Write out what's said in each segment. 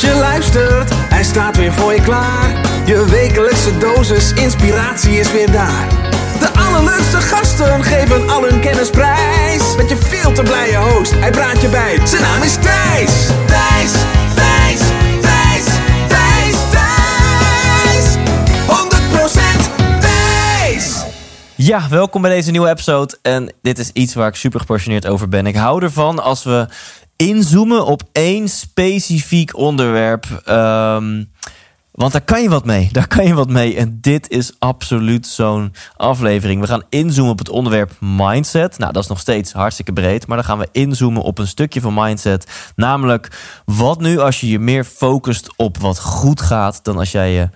je luistert. Hij staat weer voor je klaar. Je wekelijkse dosis inspiratie is weer daar. De allerleukste gasten geven al hun kennis prijs. Met je veel te blije host, hij praat je bij. Zijn naam is Thijs. Thijs, Thijs, Thijs, Thijs, Thijs. 100% Thijs. Ja, welkom bij deze nieuwe episode. En dit is iets waar ik super gepassioneerd over ben. Ik hou ervan als we inzoomen op één specifiek onderwerp. Ehm, want daar kan je wat mee. Daar kan je wat mee. En dit is absoluut zo'n aflevering. We gaan inzoomen op het onderwerp mindset. Nou, dat is nog steeds hartstikke breed. Maar dan gaan we inzoomen op een stukje van mindset. Namelijk, wat nu als je je meer focust op wat goed gaat... dan als jij je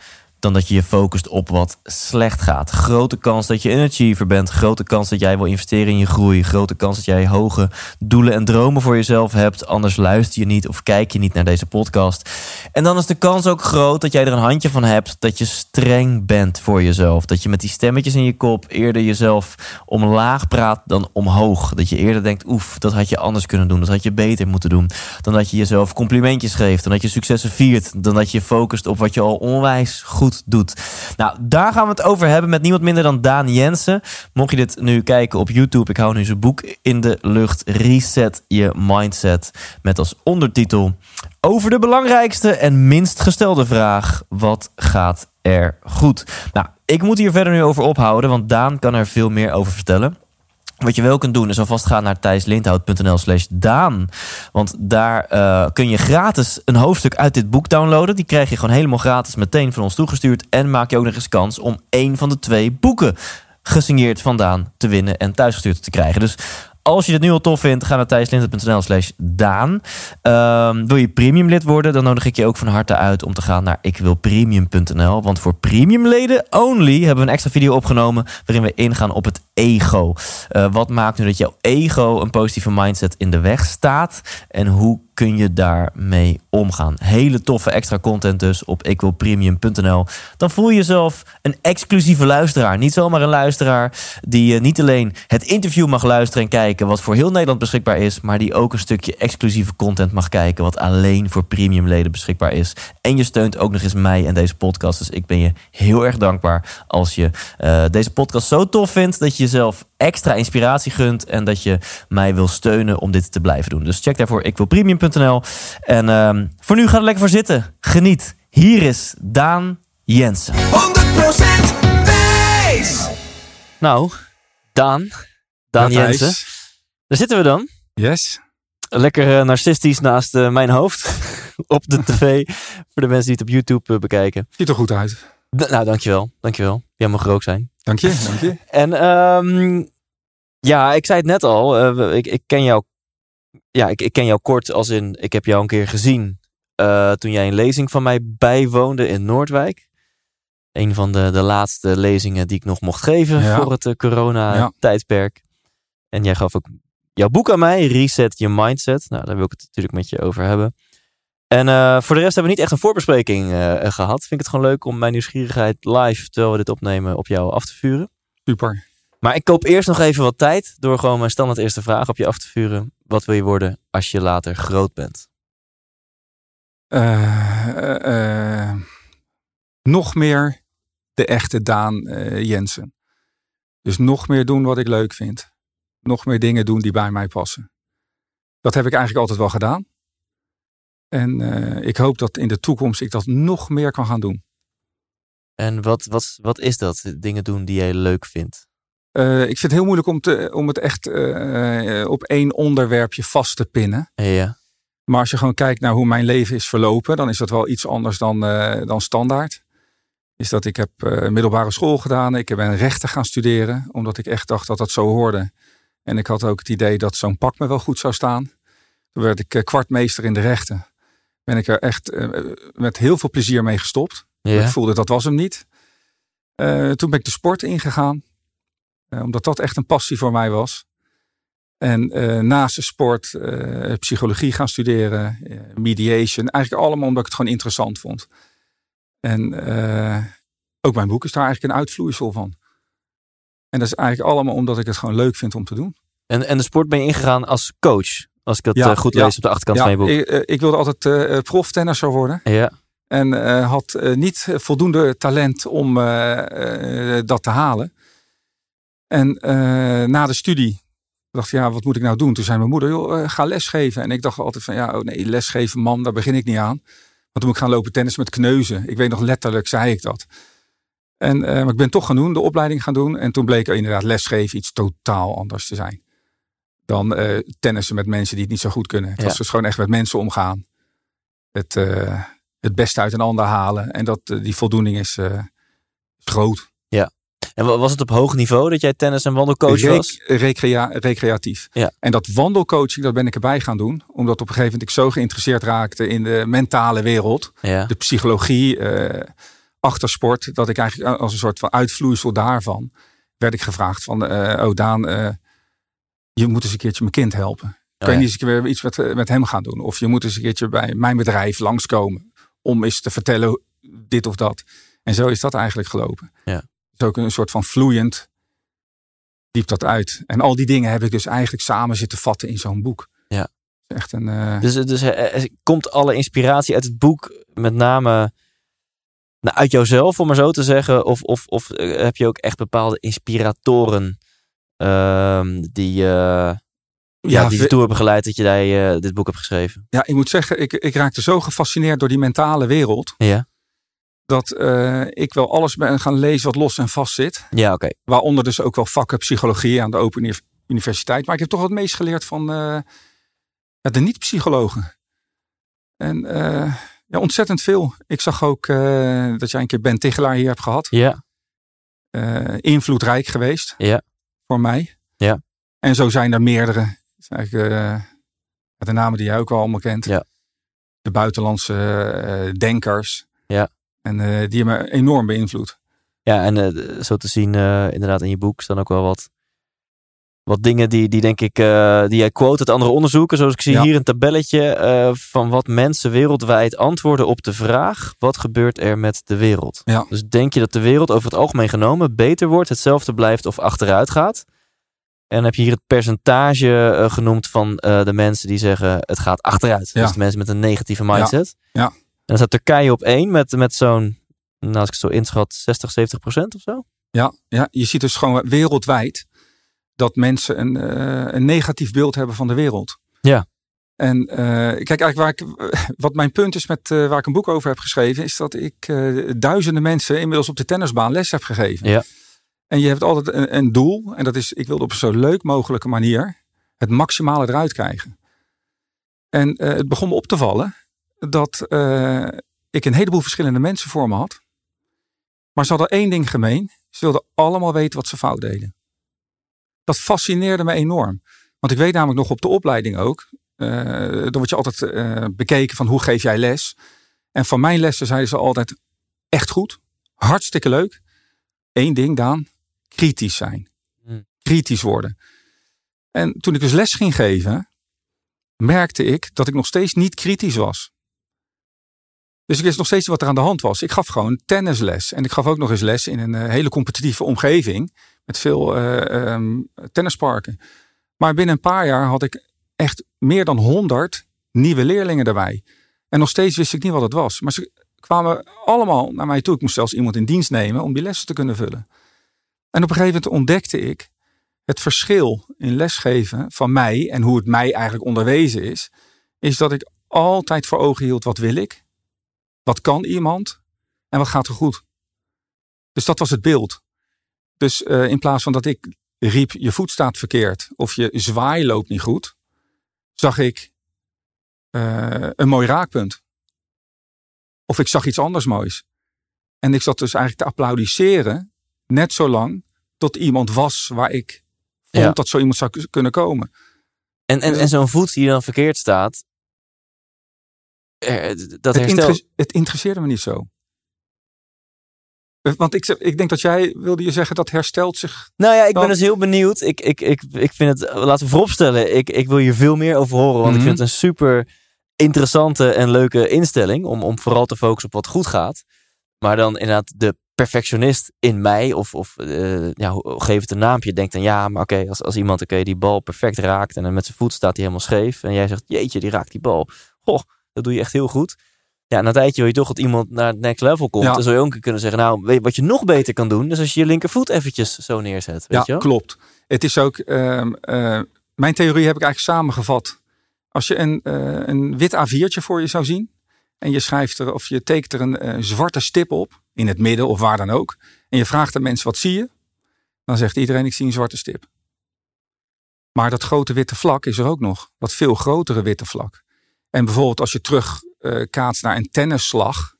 dan dat je je focust op wat slecht gaat. Grote kans dat je een achiever bent. Grote kans dat jij wil investeren in je groei. Grote kans dat jij hoge doelen en dromen voor jezelf hebt. Anders luister je niet of kijk je niet naar deze podcast. En dan is de kans ook groot dat jij er een handje van hebt dat je streng bent voor jezelf. Dat je met die stemmetjes in je kop eerder jezelf omlaag praat dan omhoog. Dat je eerder denkt, oef, dat had je anders kunnen doen. Dat had je beter moeten doen. Dan dat je jezelf complimentjes geeft. Dan dat je successen viert. Dan dat je focust op wat je al onwijs goed doet. Nou, daar gaan we het over hebben met niemand minder dan Daan Jensen. Mocht je dit nu kijken op YouTube, ik hou nu zijn boek in de lucht. Reset je mindset. Met als ondertitel over de belangrijkste en minst gestelde vraag: wat gaat er goed? Nou, ik moet hier verder nu over ophouden, want Daan kan er veel meer over vertellen. Wat je wel kunt doen is alvast gaan naar thijslindhout.nl slash Daan. Want daar uh, kun je gratis een hoofdstuk uit dit boek downloaden. Die krijg je gewoon helemaal gratis meteen van ons toegestuurd. En maak je ook nog eens kans om één van de twee boeken gesigneerd van Daan te winnen en thuisgestuurd te krijgen. Dus als je het nu al tof vindt, ga naar thijslindert.nl slash Daan. Um, wil je premium lid worden, dan nodig ik je ook van harte uit om te gaan naar ikwilpremium.nl. Want voor premiumleden only hebben we een extra video opgenomen waarin we ingaan op het ego. Uh, wat maakt nu dat jouw ego een positieve mindset in de weg staat? En hoe kun je daarmee omgaan? Hele toffe extra content dus op ikwilpremium.nl. Dan voel je jezelf een exclusieve luisteraar. Niet zomaar een luisteraar die uh, niet alleen het interview mag luisteren en kijken... wat voor heel Nederland beschikbaar is... maar die ook een stukje exclusieve content mag kijken... wat alleen voor premiumleden beschikbaar is. En je steunt ook nog eens mij en deze podcast. Dus ik ben je heel erg dankbaar als je uh, deze podcast zo tof vindt... dat je jezelf extra inspiratie gunt en dat je mij wil steunen om dit te blijven doen. Dus check daarvoor ikwilpremium.nl. En um, voor nu ga er lekker voor zitten. Geniet. Hier is Daan Jensen. 100% Thijs. Nou, Daan. Daan Ja. Jensen. Daar zitten we dan. Yes. Lekker uh, narcistisch naast uh, mijn hoofd. op de tv. voor de mensen die het op YouTube uh, bekijken. Ziet er goed uit. D nou, dankjewel. Dankjewel. Jij mag er ook zijn. Dank je, dank je. En um, ja, ik zei het net al. Uh, ik, ik, ken jou. Ja, ik, ik, ken jou kort als in. Ik heb jou een keer gezien. Uh, toen jij een lezing van mij bijwoonde in Noordwijk. Een van de, de laatste lezingen die ik nog mocht geven ja. voor het uh, corona-tijdperk. Ja. En jij gaf ook jouw boek aan mij, Reset Your Mindset. Nou, daar wil ik het natuurlijk met je over hebben. En uh, voor de rest hebben we niet echt een voorbespreking uh, gehad. Vind ik het gewoon leuk om mijn nieuwsgierigheid live, terwijl we dit opnemen, op jou af te vuren. Super. Maar ik koop eerst nog even wat tijd door gewoon mijn standaard eerste vraag op je af te vuren. Wat wil je worden als je later groot bent? Uh, nog meer de echte Daan Jensen. Dus nog meer doen wat ik leuk vind. Nog meer dingen doen die bij mij passen. Dat heb ik eigenlijk altijd wel gedaan. En uh, ik hoop dat in de toekomst ik dat nog meer kan gaan doen. En wat, wat, wat is dat? Dingen doen die jij leuk vindt? Uh, ik vind het heel moeilijk om, te, om het echt uh, op één onderwerpje vast te pinnen. Ja. Maar als je gewoon kijkt naar hoe mijn leven is verlopen, dan is dat wel iets anders dan, dan standaard. Is dat ik heb middelbare school gedaan. Ik ben rechten gaan studeren, omdat ik echt dacht dat dat zo hoorde. En ik had ook het idee dat zo'n pak me wel goed zou staan. Toen werd ik kwartmeester in de rechten ben ik er echt uh, met heel veel plezier mee gestopt. Ja. Ik voelde dat was hem niet. Uh, toen ben ik de sport ingegaan. Uh, omdat dat echt een passie voor mij was. En naast de sport psychologie gaan studeren. mediation. Eigenlijk allemaal omdat ik het gewoon interessant vond. En ook mijn boek is daar eigenlijk een uitvloeisel van. En dat is eigenlijk allemaal omdat ik het gewoon leuk vind om te doen. En, en de sport ben je ingegaan als coach? Als ik dat Ja, eh, goed lees op de achterkant van je boek. ik, eh, ik wilde altijd eh proftennisser worden. Ja, En had niet voldoende talent om dat te halen. En na de studie dacht ik, ja, wat moet ik nou doen? Toen zei mijn moeder, joh, ga lesgeven. En ik dacht altijd van, ja, oh nee, lesgeven, man, daar begin ik niet aan. Want toen moet ik gaan lopen tennis met kneuzen. Ik weet nog letterlijk, zei ik dat. En, maar ik ben toch gaan doen, de opleiding gaan doen. En toen bleek er inderdaad lesgeven iets totaal anders te zijn. Dan eh, tennissen met mensen die het niet zo goed kunnen. Het Ja. was dus gewoon echt met mensen omgaan. Het, eh, het beste uit een ander halen. En dat, eh, die voldoening is groot. en wa- was het op hoog niveau dat jij tennis- en wandelcoach was? recrea- recreatief. Ja. En dat wandelcoaching, dat ben ik erbij gaan doen. Omdat op een gegeven moment ik zo geïnteresseerd raakte in de mentale wereld. Ja, De psychologie achter sport. Dat ik eigenlijk als een soort van uitvloeisel daarvan werd ik gevraagd van... oh Daan, je moet eens een keertje mijn kind helpen. Kan je niet eens een keer weer iets met, met hem gaan doen? Of je moet eens een keertje bij mijn bedrijf langskomen. Om eens te vertellen dit of dat. En zo is dat eigenlijk gelopen. Ja. Het is ook een soort van vloeiend diep dat uit. En al die dingen heb ik dus eigenlijk samen zitten vatten in zo'n boek. Ja. Echt een... eh, Dus, dus eh, eh, komt alle inspiratie uit het boek met name nou, uit jouzelf, om maar zo te zeggen? Of, of, of heb je ook echt bepaalde inspiratoren die, eh, ja, die ve- je toe hebben geleid dat jij eh, dit boek hebt geschreven? Ja, ik moet zeggen, ik, ik raakte zo gefascineerd door die mentale wereld. Ja, Dat eh, ik wel alles ben gaan lezen wat los en vast zit. ja oké. Waaronder dus ook wel vakken psychologie aan de Open Uni- Universiteit. Maar ik heb toch het meest geleerd van ja, de niet-psychologen. En ja, ontzettend veel. Ik zag ook dat jij een keer Ben Tichelaar hier hebt gehad. Ja, invloedrijk geweest. Ja. Voor mij. Ja. En zo zijn er meerdere. Eigenlijk, eh, de namen die jij ook al allemaal kent. Ja. De buitenlandse eh, denkers. Ja. En eh, die hebben me enorm beïnvloed. ja en zo te zien inderdaad in je boek staan ook wel wat, wat dingen die, die denk ik, eh, die jij quote uit andere onderzoeken. Zoals ik zie Ja. hier een tabelletje eh, van wat mensen wereldwijd antwoorden op de vraag, wat gebeurt er met de wereld? Ja. Dus denk je dat de wereld over het algemeen genomen beter wordt, hetzelfde blijft of achteruit gaat? En dan heb je hier het percentage eh, genoemd van de mensen die zeggen het gaat achteruit. Ja. Dus de mensen met een negatieve mindset. Ja. En dan staat Turkije op één met, met zo'n, nou, als ik het zo inschat, 60, 70 procent of zo. Ja, ja, je ziet dus gewoon wereldwijd dat mensen een, eh, een negatief beeld hebben van de wereld. Ja. En eh, kijk, eigenlijk waar ik, wat mijn punt is met eh, waar ik een boek over heb geschreven, is dat ik duizenden mensen inmiddels op de tennisbaan les heb gegeven. Ja. En je hebt altijd een, een doel, en dat is, ik wil op een zo leuk mogelijke manier het maximale eruit krijgen. En het begon me op te vallen dat ik een heleboel verschillende mensen voor me had. Maar ze hadden één ding gemeen. Ze wilden allemaal weten wat ze fout deden. Dat fascineerde me enorm. Want ik weet namelijk nog op de opleiding ook. eh, dan word je altijd eh, bekeken van hoe geef jij les. En van mijn lessen zeiden ze altijd echt goed. Hartstikke leuk. Eén ding, Daan. Kritisch zijn. Hmm. Kritisch worden. En toen ik dus les ging geven, merkte ik dat ik nog steeds niet kritisch was. Dus ik wist nog steeds niet wat er aan de hand was. Ik gaf gewoon tennisles. En ik gaf ook nog eens les in een eh, hele competitieve omgeving. Met veel ehm, tennisparken. Maar binnen een paar jaar had ik echt meer dan honderd nieuwe leerlingen erbij. En nog steeds wist ik niet wat het was. Maar ze kwamen allemaal naar mij toe. Ik moest zelfs iemand in dienst nemen om die lessen te kunnen vullen. En op een gegeven moment ontdekte ik het verschil in lesgeven van mij en hoe het mij eigenlijk onderwezen is. Is dat ik altijd voor ogen hield wat wil ik? Wat kan iemand? En wat gaat er goed? Dus dat was het beeld. Dus eh, in plaats van dat ik riep, je voet staat verkeerd of je zwaai loopt niet goed, zag ik eh, een mooi raakpunt. Of ik zag iets anders moois. En ik zat dus eigenlijk te applaudisseren, net zo lang tot iemand was waar ik vond Ja. dat zo iemand zou kunnen komen. En, en, en zo'n voet die dan verkeerd staat, eh, dat Het, het interesseerde me niet zo. Eh, Want ik, ik denk dat jij wilde je zeggen dat herstelt zich. Nou ja, ik ben dus heel benieuwd. Ik, ik, ik, ik vind het, laten we vooropstellen, ik, ik wil hier veel meer over horen. Want ik Mhm. vind het een super interessante en leuke instelling. Om, om vooral te focussen op wat goed gaat. Maar dan inderdaad de perfectionist in mij, of, of uh, ja, geef het een naampje, denkt dan ja, maar oké, als, als iemand oké die bal perfect raakt en dan met zijn voet staat hij helemaal scheef en jij zegt jeetje, die raakt die bal. Goh, dat doe je echt heel goed. Ja, na een tijdje wil je toch dat iemand naar het next level komt. Dan zou je ook een keer kunnen zeggen, nou, weet wat je nog beter kan doen, dus als je je linkervoet eventjes zo neerzet. Weet ja, je klopt. Het is ook, uh, uh, mijn theorie heb ik eigenlijk samengevat. Als je een, uh, een wit A4'tje voor je zou zien en je schrijft er of je tekent er een zwarte stip op, in het midden of waar dan ook, en je vraagt de mensen wat zie je, dan zegt iedereen ik zie een zwarte stip. Maar dat grote witte vlak is er ook nog, dat veel grotere witte vlak. En bijvoorbeeld als je terug kaatst naar een tennisslag,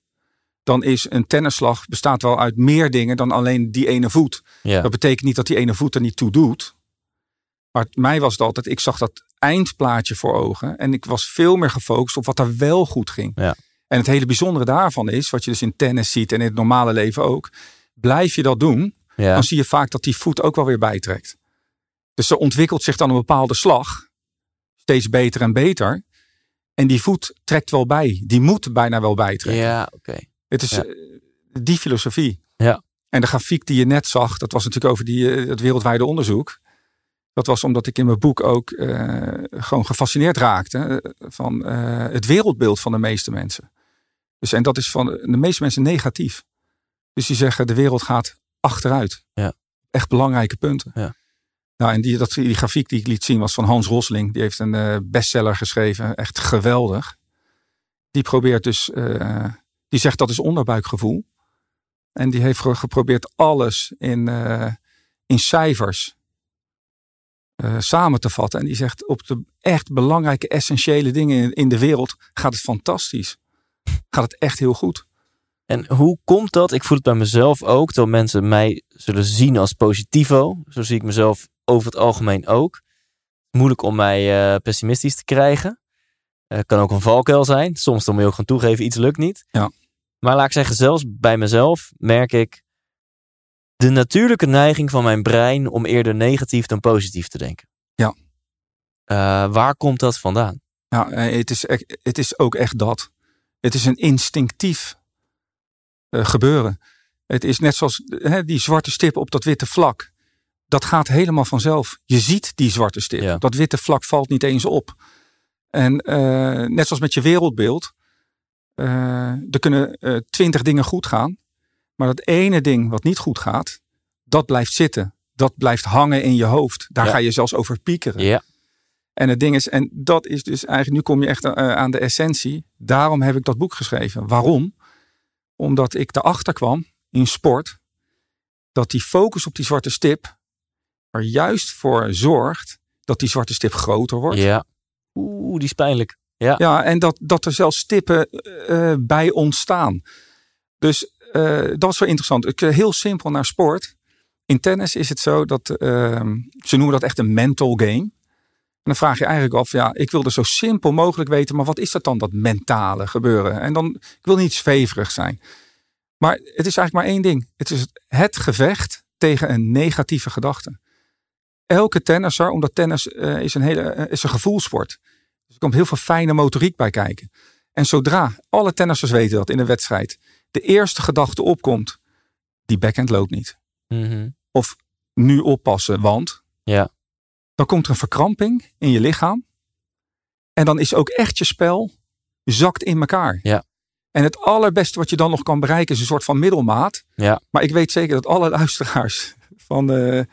dan is een tennisslag bestaat wel uit meer dingen dan alleen die ene voet. Ja. Dat betekent niet dat die ene voet er niet toe doet. Maar mij was het altijd, ik zag dat eindplaatje voor ogen. En ik was veel meer gefocust op wat er wel goed ging. Ja. En het hele bijzondere daarvan is, wat je dus in tennis ziet en in het normale leven ook. Blijf je dat doen, Ja. dan zie je vaak dat die voet ook wel weer bijtrekt. Dus er ontwikkelt zich dan een bepaalde slag. Steeds beter en beter. En die voet trekt wel bij. Die moet bijna wel bijtrekken. Ja, oké. Het is Ja. eh, die filosofie. Ja. En de grafiek die je net zag, dat was natuurlijk over die, eh, het wereldwijde onderzoek. Dat was omdat ik in mijn boek ook eh, gewoon gefascineerd raakte van het wereldbeeld van de meeste mensen. Dus, en dat is van de meeste mensen negatief. Dus die zeggen de wereld gaat achteruit. Ja. Echt belangrijke punten. Ja. Nou, en die, dat, die grafiek die ik liet zien was van Hans Rosling. Die heeft een eh, bestseller geschreven. Echt geweldig. Die probeert dus, eh, die zegt dat is onderbuikgevoel. En die heeft ge- geprobeerd alles in, eh, in cijfers samen te vatten. En die zegt op de echt belangrijke, essentiële dingen in, in de wereld gaat het fantastisch. Gaat het echt heel goed. En hoe komt dat? Ik voel het bij mezelf ook, dat mensen mij zullen zien als positivo. Zo zie ik mezelf over het algemeen ook. Moeilijk om mij eh, pessimistisch te krijgen. Eh, kan ook een valkuil zijn. Soms dan moet je ook gewoon toegeven, iets lukt niet. Ja. Maar laat ik zeggen, zelfs bij mezelf merk ik de natuurlijke neiging van mijn brein om eerder negatief dan positief te denken. Ja. Eh, waar komt dat vandaan? Ja, het is, echt- het is ook echt dat. Het is een instinctief gebeuren. Het is net zoals hè, die zwarte stip op dat witte vlak. Dat gaat helemaal vanzelf. Je ziet die zwarte stip. Ja. Dat witte vlak valt niet eens op. En eh, net zoals met je wereldbeeld. eh, er kunnen eh, twintig dingen goed gaan. Maar dat ene ding wat niet goed gaat, dat blijft zitten. Dat blijft hangen in je hoofd. Daar Ja. ga je zelfs over piekeren. Ja, En het ding is, en dat is dus eigenlijk, nu kom je echt aan de essentie. Daarom heb ik dat boek geschreven. Waarom? Omdat ik erachter kwam in sport dat die focus op die zwarte stip er juist voor zorgt dat die zwarte stip groter wordt. ja. Oeh, die is pijnlijk. Ja, Ja, en dat, dat er zelfs stippen eh, bij ontstaan. Dus eh, dat is wel interessant. Ik, eh, heel simpel naar sport. In tennis is het zo dat ehm, ze noemen dat echt een mental game. En dan vraag je eigenlijk af, ja, ik wil er zo simpel mogelijk weten, maar wat is dat dan, dat mentale gebeuren? En dan, ik wil niet zweverig zijn. Maar het is eigenlijk maar één ding. Het is het gevecht tegen een negatieve gedachte. Elke tennisser, omdat tennis eh, is, een hele, eh, is een gevoelssport. Dus er komt heel veel fijne motoriek bij kijken. En zodra, alle tennissers weten dat in een wedstrijd, de eerste gedachte opkomt, die backhand loopt niet. Mhm. Of nu oppassen, want ja. dan komt er een verkramping in je lichaam. En dan is ook echt je spel zakt in elkaar. Ja. En het allerbeste wat je dan nog kan bereiken is een soort van middelmaat. Ja. Maar ik weet zeker dat alle luisteraars van, de,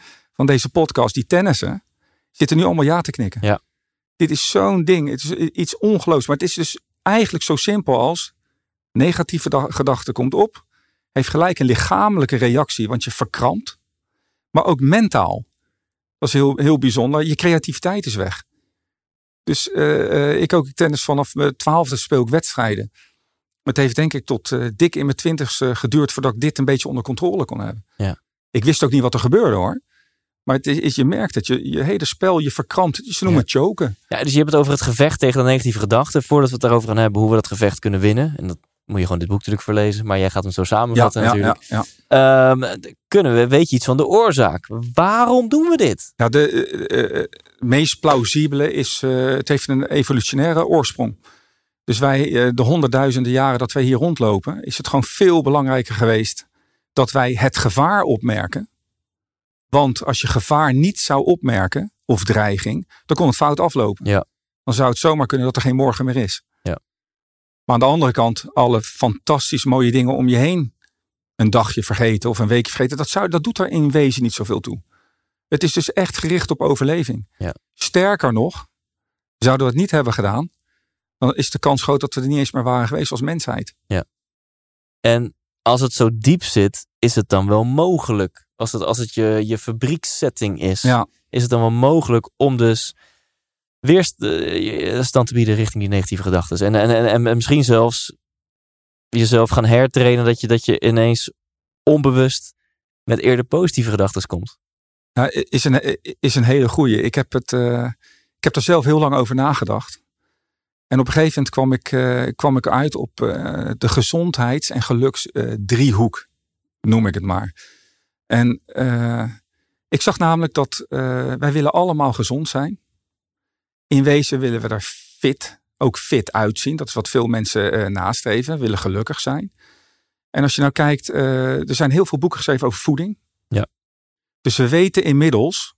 van deze podcast die tennissen, zitten nu allemaal ja te knikken. Ja. Dit is zo'n ding. Het is iets ongelooflijks. Maar het is dus eigenlijk zo simpel als negatieve da- gedachte komt op. Heeft gelijk een lichamelijke reactie, want je verkrampt. Maar ook mentaal. Dat is heel, heel bijzonder. Je creativiteit is weg. Dus eh, eh, ik ook tennis vanaf mijn twaalfde speel ik wedstrijden. Het heeft denk ik tot eh, dik in mijn twintigste geduurd voordat ik dit een beetje onder controle kon hebben. Ja. Ik wist ook niet wat er gebeurde hoor. Maar het is, je merkt dat je, je hele spel, je verkrampt. Ze noemen het choken. Ja, dus je hebt het over het gevecht tegen de negatieve gedachten. Voordat we het daarover gaan hebben hoe we dat gevecht kunnen winnen. En dat moet je gewoon dit boek natuurlijk voorlezen. Maar jij gaat hem zo samenvatten natuurlijk. ja, ja. Ehm, kunnen we, weet je iets van de oorzaak? Waarom doen we dit? Nou, de eh, eh, meest plausibele is, eh, het heeft een evolutionaire oorsprong. Dus wij, eh, de honderdduizenden jaren dat wij hier rondlopen, is het gewoon veel belangrijker geweest dat wij het gevaar opmerken. Want als je gevaar niet zou opmerken, of dreiging, dan kon het fout aflopen. Ja. Dan zou het zomaar kunnen dat er geen morgen meer is. Ja. Maar aan de andere kant, alle fantastisch mooie dingen om je heen een dagje vergeten of een weekje vergeten, dat, zou, dat doet er in wezen niet zoveel toe. Het is dus echt gericht op overleving. Ja. Sterker nog, zouden we het niet hebben gedaan, dan is de kans groot dat we er niet eens meer waren geweest als mensheid. En als het zo diep zit, is het dan wel mogelijk? Als het, als het je, je fabriekssetting is, Ja, is het dan wel mogelijk om dus weerstand te bieden richting die negatieve gedachten? En, en, en, en misschien zelfs jezelf gaan hertrainen dat je, dat je ineens onbewust met eerder positieve gedachten komt. Nou, is, een, is een hele goeie. Ik heb, het, eh, ik heb er zelf heel lang over nagedacht. En op een gegeven moment kwam ik, eh, kwam ik uit op eh, de gezondheids- en geluksdriehoek, noem ik het maar. En eh, ik zag namelijk dat eh, wij willen allemaal gezond zijn. In wezen willen we er fit, ook fit uitzien. Dat is wat veel mensen eh, nastreven, willen gelukkig zijn. En als je nou kijkt, er zijn heel veel boeken geschreven over voeding. Ja. Dus we weten inmiddels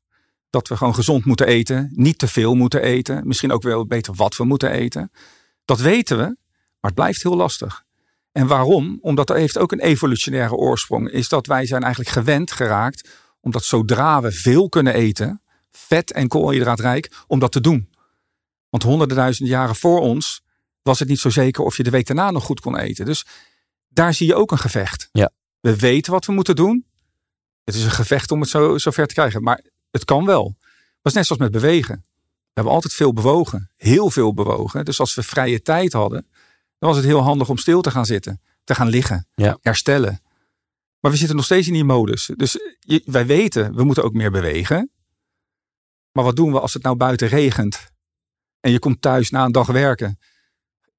dat we gewoon gezond moeten eten, niet te veel moeten eten, misschien ook wel beter wat we moeten eten. Dat weten we, maar het blijft heel lastig. En waarom? Omdat er heeft ook een evolutionaire oorsprong. Is dat wij zijn eigenlijk gewend geraakt, omdat zodra we veel kunnen eten, vet en koolhydraatrijk, om dat te doen. Want honderden duizend jaren voor ons was het niet zo zeker of je de week daarna nog goed kon eten. Dus daar zie je ook een gevecht. Ja. We weten wat we moeten doen. Het is een gevecht om het zo, zo ver te krijgen. Maar het kan wel. Dat is net zoals met bewegen. We hebben altijd veel bewogen. Heel veel bewogen. Dus als we vrije tijd hadden, dan was het heel handig om stil te gaan zitten. Te gaan liggen. Ja. Herstellen. Maar we zitten nog steeds in die modus. Dus je- wij weten, we moeten ook meer bewegen. Maar wat doen we als het nou buiten regent? En je komt thuis na een dag werken.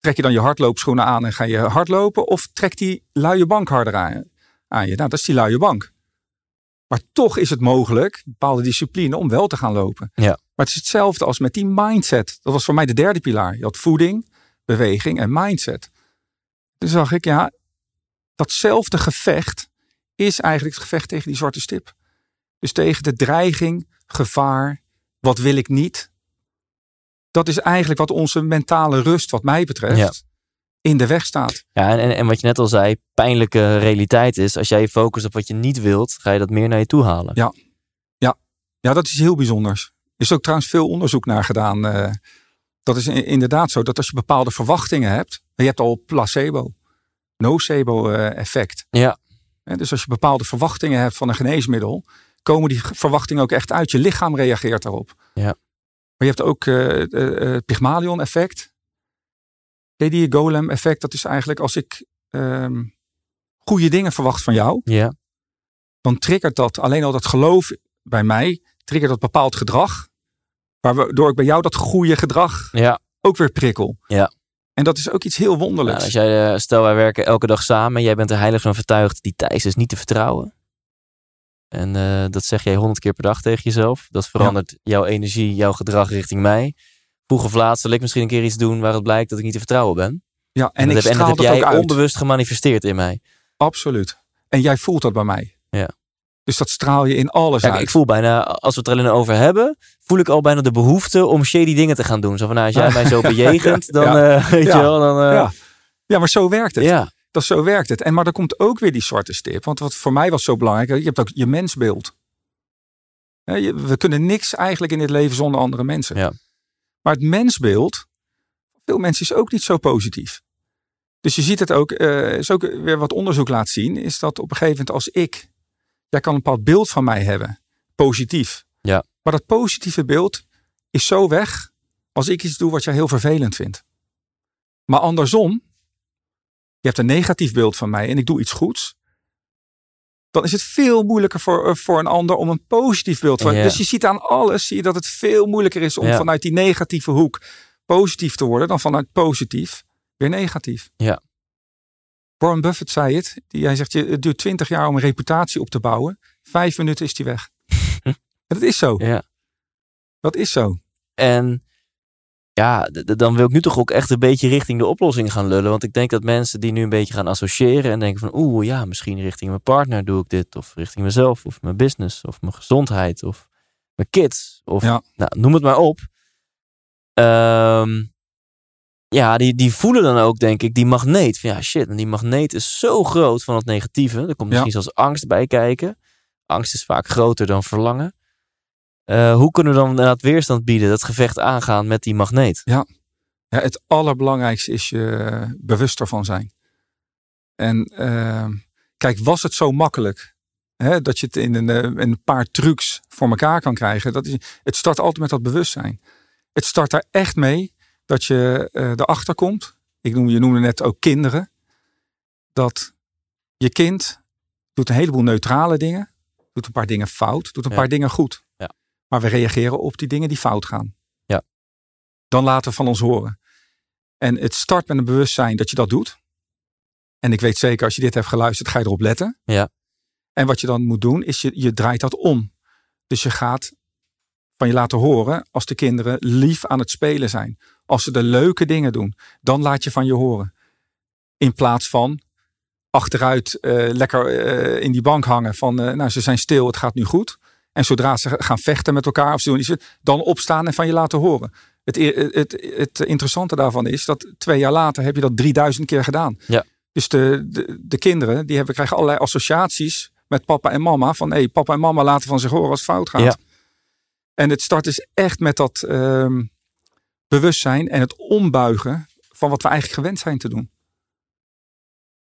Trek je dan je hardloopschoenen aan en ga je hardlopen? Of trekt die luie bank harder aan, aan je? Nou, dat is die luie bank. Maar toch is het mogelijk, bepaalde discipline, om wel te gaan lopen. Ja. Maar het is hetzelfde als met die mindset. Dat was voor mij de derde pilaar. Je had voeding, beweging en mindset. Toen zag ik, ja, datzelfde gevecht is eigenlijk het gevecht tegen die zwarte stip. Dus tegen de dreiging, gevaar, wat wil ik niet. Dat is eigenlijk wat onze mentale rust, wat mij betreft, Ja. in de weg staat. Ja, en, en, en wat je net al zei, pijnlijke realiteit is, als jij je focust op wat je niet wilt, ga je dat meer naar je toe halen. Ja. Ja, dat is heel bijzonders. Er is ook trouwens veel onderzoek naar gedaan. eh, dat is inderdaad zo dat als je bepaalde verwachtingen hebt, je hebt al placebo, nocebo eh, effect. Ja. Dus als je bepaalde verwachtingen hebt van een geneesmiddel, komen die ge- verwachtingen ook echt uit. Je lichaam reageert daarop. Ja. Maar je hebt ook eh, eh, eh, het Pygmalion effect. Ken die golem effect? Dat is eigenlijk als ik ehm, goede dingen verwacht van jou, Ja. dan triggert dat alleen al dat geloof bij mij, triggert dat bepaald gedrag. Waardoor ik bij jou dat goede gedrag Ja. ook weer prikkel. Ja. En dat is ook iets heel Nou, wonderlijks. als jij, eh, stel wij werken elke dag samen, jij bent er heilig van overtuigd, die Thijs is niet te vertrouwen. En eh, dat zeg jij honderd keer per dag tegen jezelf. Dat verandert jouw energie, jouw gedrag richting mij. Vroeg of laat zal ik misschien een keer iets doen waar het blijkt dat ik niet te vertrouwen ben. ja, en, En, ik dat heb, en straal dat dat, heb jij ook uit. onbewust gemanifesteerd in mij. Absoluut. En jij voelt dat bij mij. Ja. Dus dat straal je in alles uit. ik voel bijna, als we het er alleen over hebben, voel ik al bijna de behoefte om shady dingen te gaan doen. Zo van, nou, als jij mij zo bejegent, dan, Ja. eh, weet Ja. je wel, dan... eh, ja. ja, maar zo werkt het. ja. Dat zo werkt het. En maar er komt ook weer die zwarte stip. Want wat voor mij was zo belangrijk, je hebt ook je mensbeeld. We kunnen niks eigenlijk in dit leven zonder andere mensen. Ja. Maar het mensbeeld, veel mensen is ook niet zo positief. Dus je ziet het ook, eh, is ook weer wat onderzoek laat zien, is dat op een gegeven moment als ik, jij kan een bepaald beeld van mij hebben, positief. Ja. Maar dat positieve beeld is zo weg als ik iets doe wat jij heel vervelend vindt. Maar andersom, je hebt een negatief beeld van mij en ik doe iets goeds. Dan is het veel moeilijker voor, eh, voor een ander om een positief beeld van. Ja. Dus je ziet aan alles zie je dat het veel moeilijker is om Ja. vanuit die negatieve hoek positief te worden dan vanuit positief weer negatief. Ja. Warren Buffett zei het. Die, hij zegt, je, het duurt twintig jaar om een reputatie op te bouwen. Vijf minuten is die weg. dat is zo. ja. Dat is zo. En ja, dan wil ik nu toch ook echt een beetje richting de oplossing gaan lullen. Want ik denk dat mensen die nu een beetje gaan associëren en denken van oeh ja, misschien richting mijn partner doe ik dit. Of richting mezelf of mijn business of mijn gezondheid of mijn kids. Of Ja. nou, noem het maar op. Ehm, ja, die, die voelen dan ook denk ik die magneet. Van ja shit, en die magneet is zo groot van het negatieve. Er komt misschien zelfs angst bij kijken. Angst is vaak groter dan verlangen. Eh, hoe kunnen we dan inderdaad weerstand bieden, dat gevecht aangaan met die magneet? Ja, het allerbelangrijkste is je bewust ervan zijn. En ehm, kijk, was het zo makkelijk hè, dat je het in een, eh, een paar trucs voor elkaar kan krijgen? Dat is, het start altijd met dat bewustzijn. Het start daar echt mee dat je eh, erachter komt. Ik noem, je noemde net ook kinderen. Dat je kind doet een heleboel neutrale dingen. Doet een paar dingen fout. Doet een Ja. paar dingen goed. Ja. Maar we reageren op die dingen die fout gaan. Ja. Dan laten we van ons horen. En het start met een bewustzijn dat je dat doet. En ik weet zeker, als je dit hebt geluisterd, ga je erop letten. Ja. En wat je dan moet doen, is je, je draait dat om. Dus je gaat van je laten horen als de kinderen lief aan het spelen zijn. Als ze de leuke dingen doen, dan laat je van je horen. In plaats van achteruit eh, lekker eh, in die bank hangen van, eh, nou ze zijn stil, het gaat nu goed. En zodra ze gaan vechten met elkaar of ze doen iets, dan opstaan en van je laten horen. Het, het, het, het interessante daarvan is dat twee jaar later heb je dat 3000 keer gedaan. Ja. Dus de, de, de kinderen die hebben, krijgen allerlei associaties met papa en mama. Van hé, hey, papa en mama laten van zich horen als het fout gaat. Ja. En het start dus echt met dat ehm, bewustzijn en het ombuigen van wat we eigenlijk gewend zijn te doen.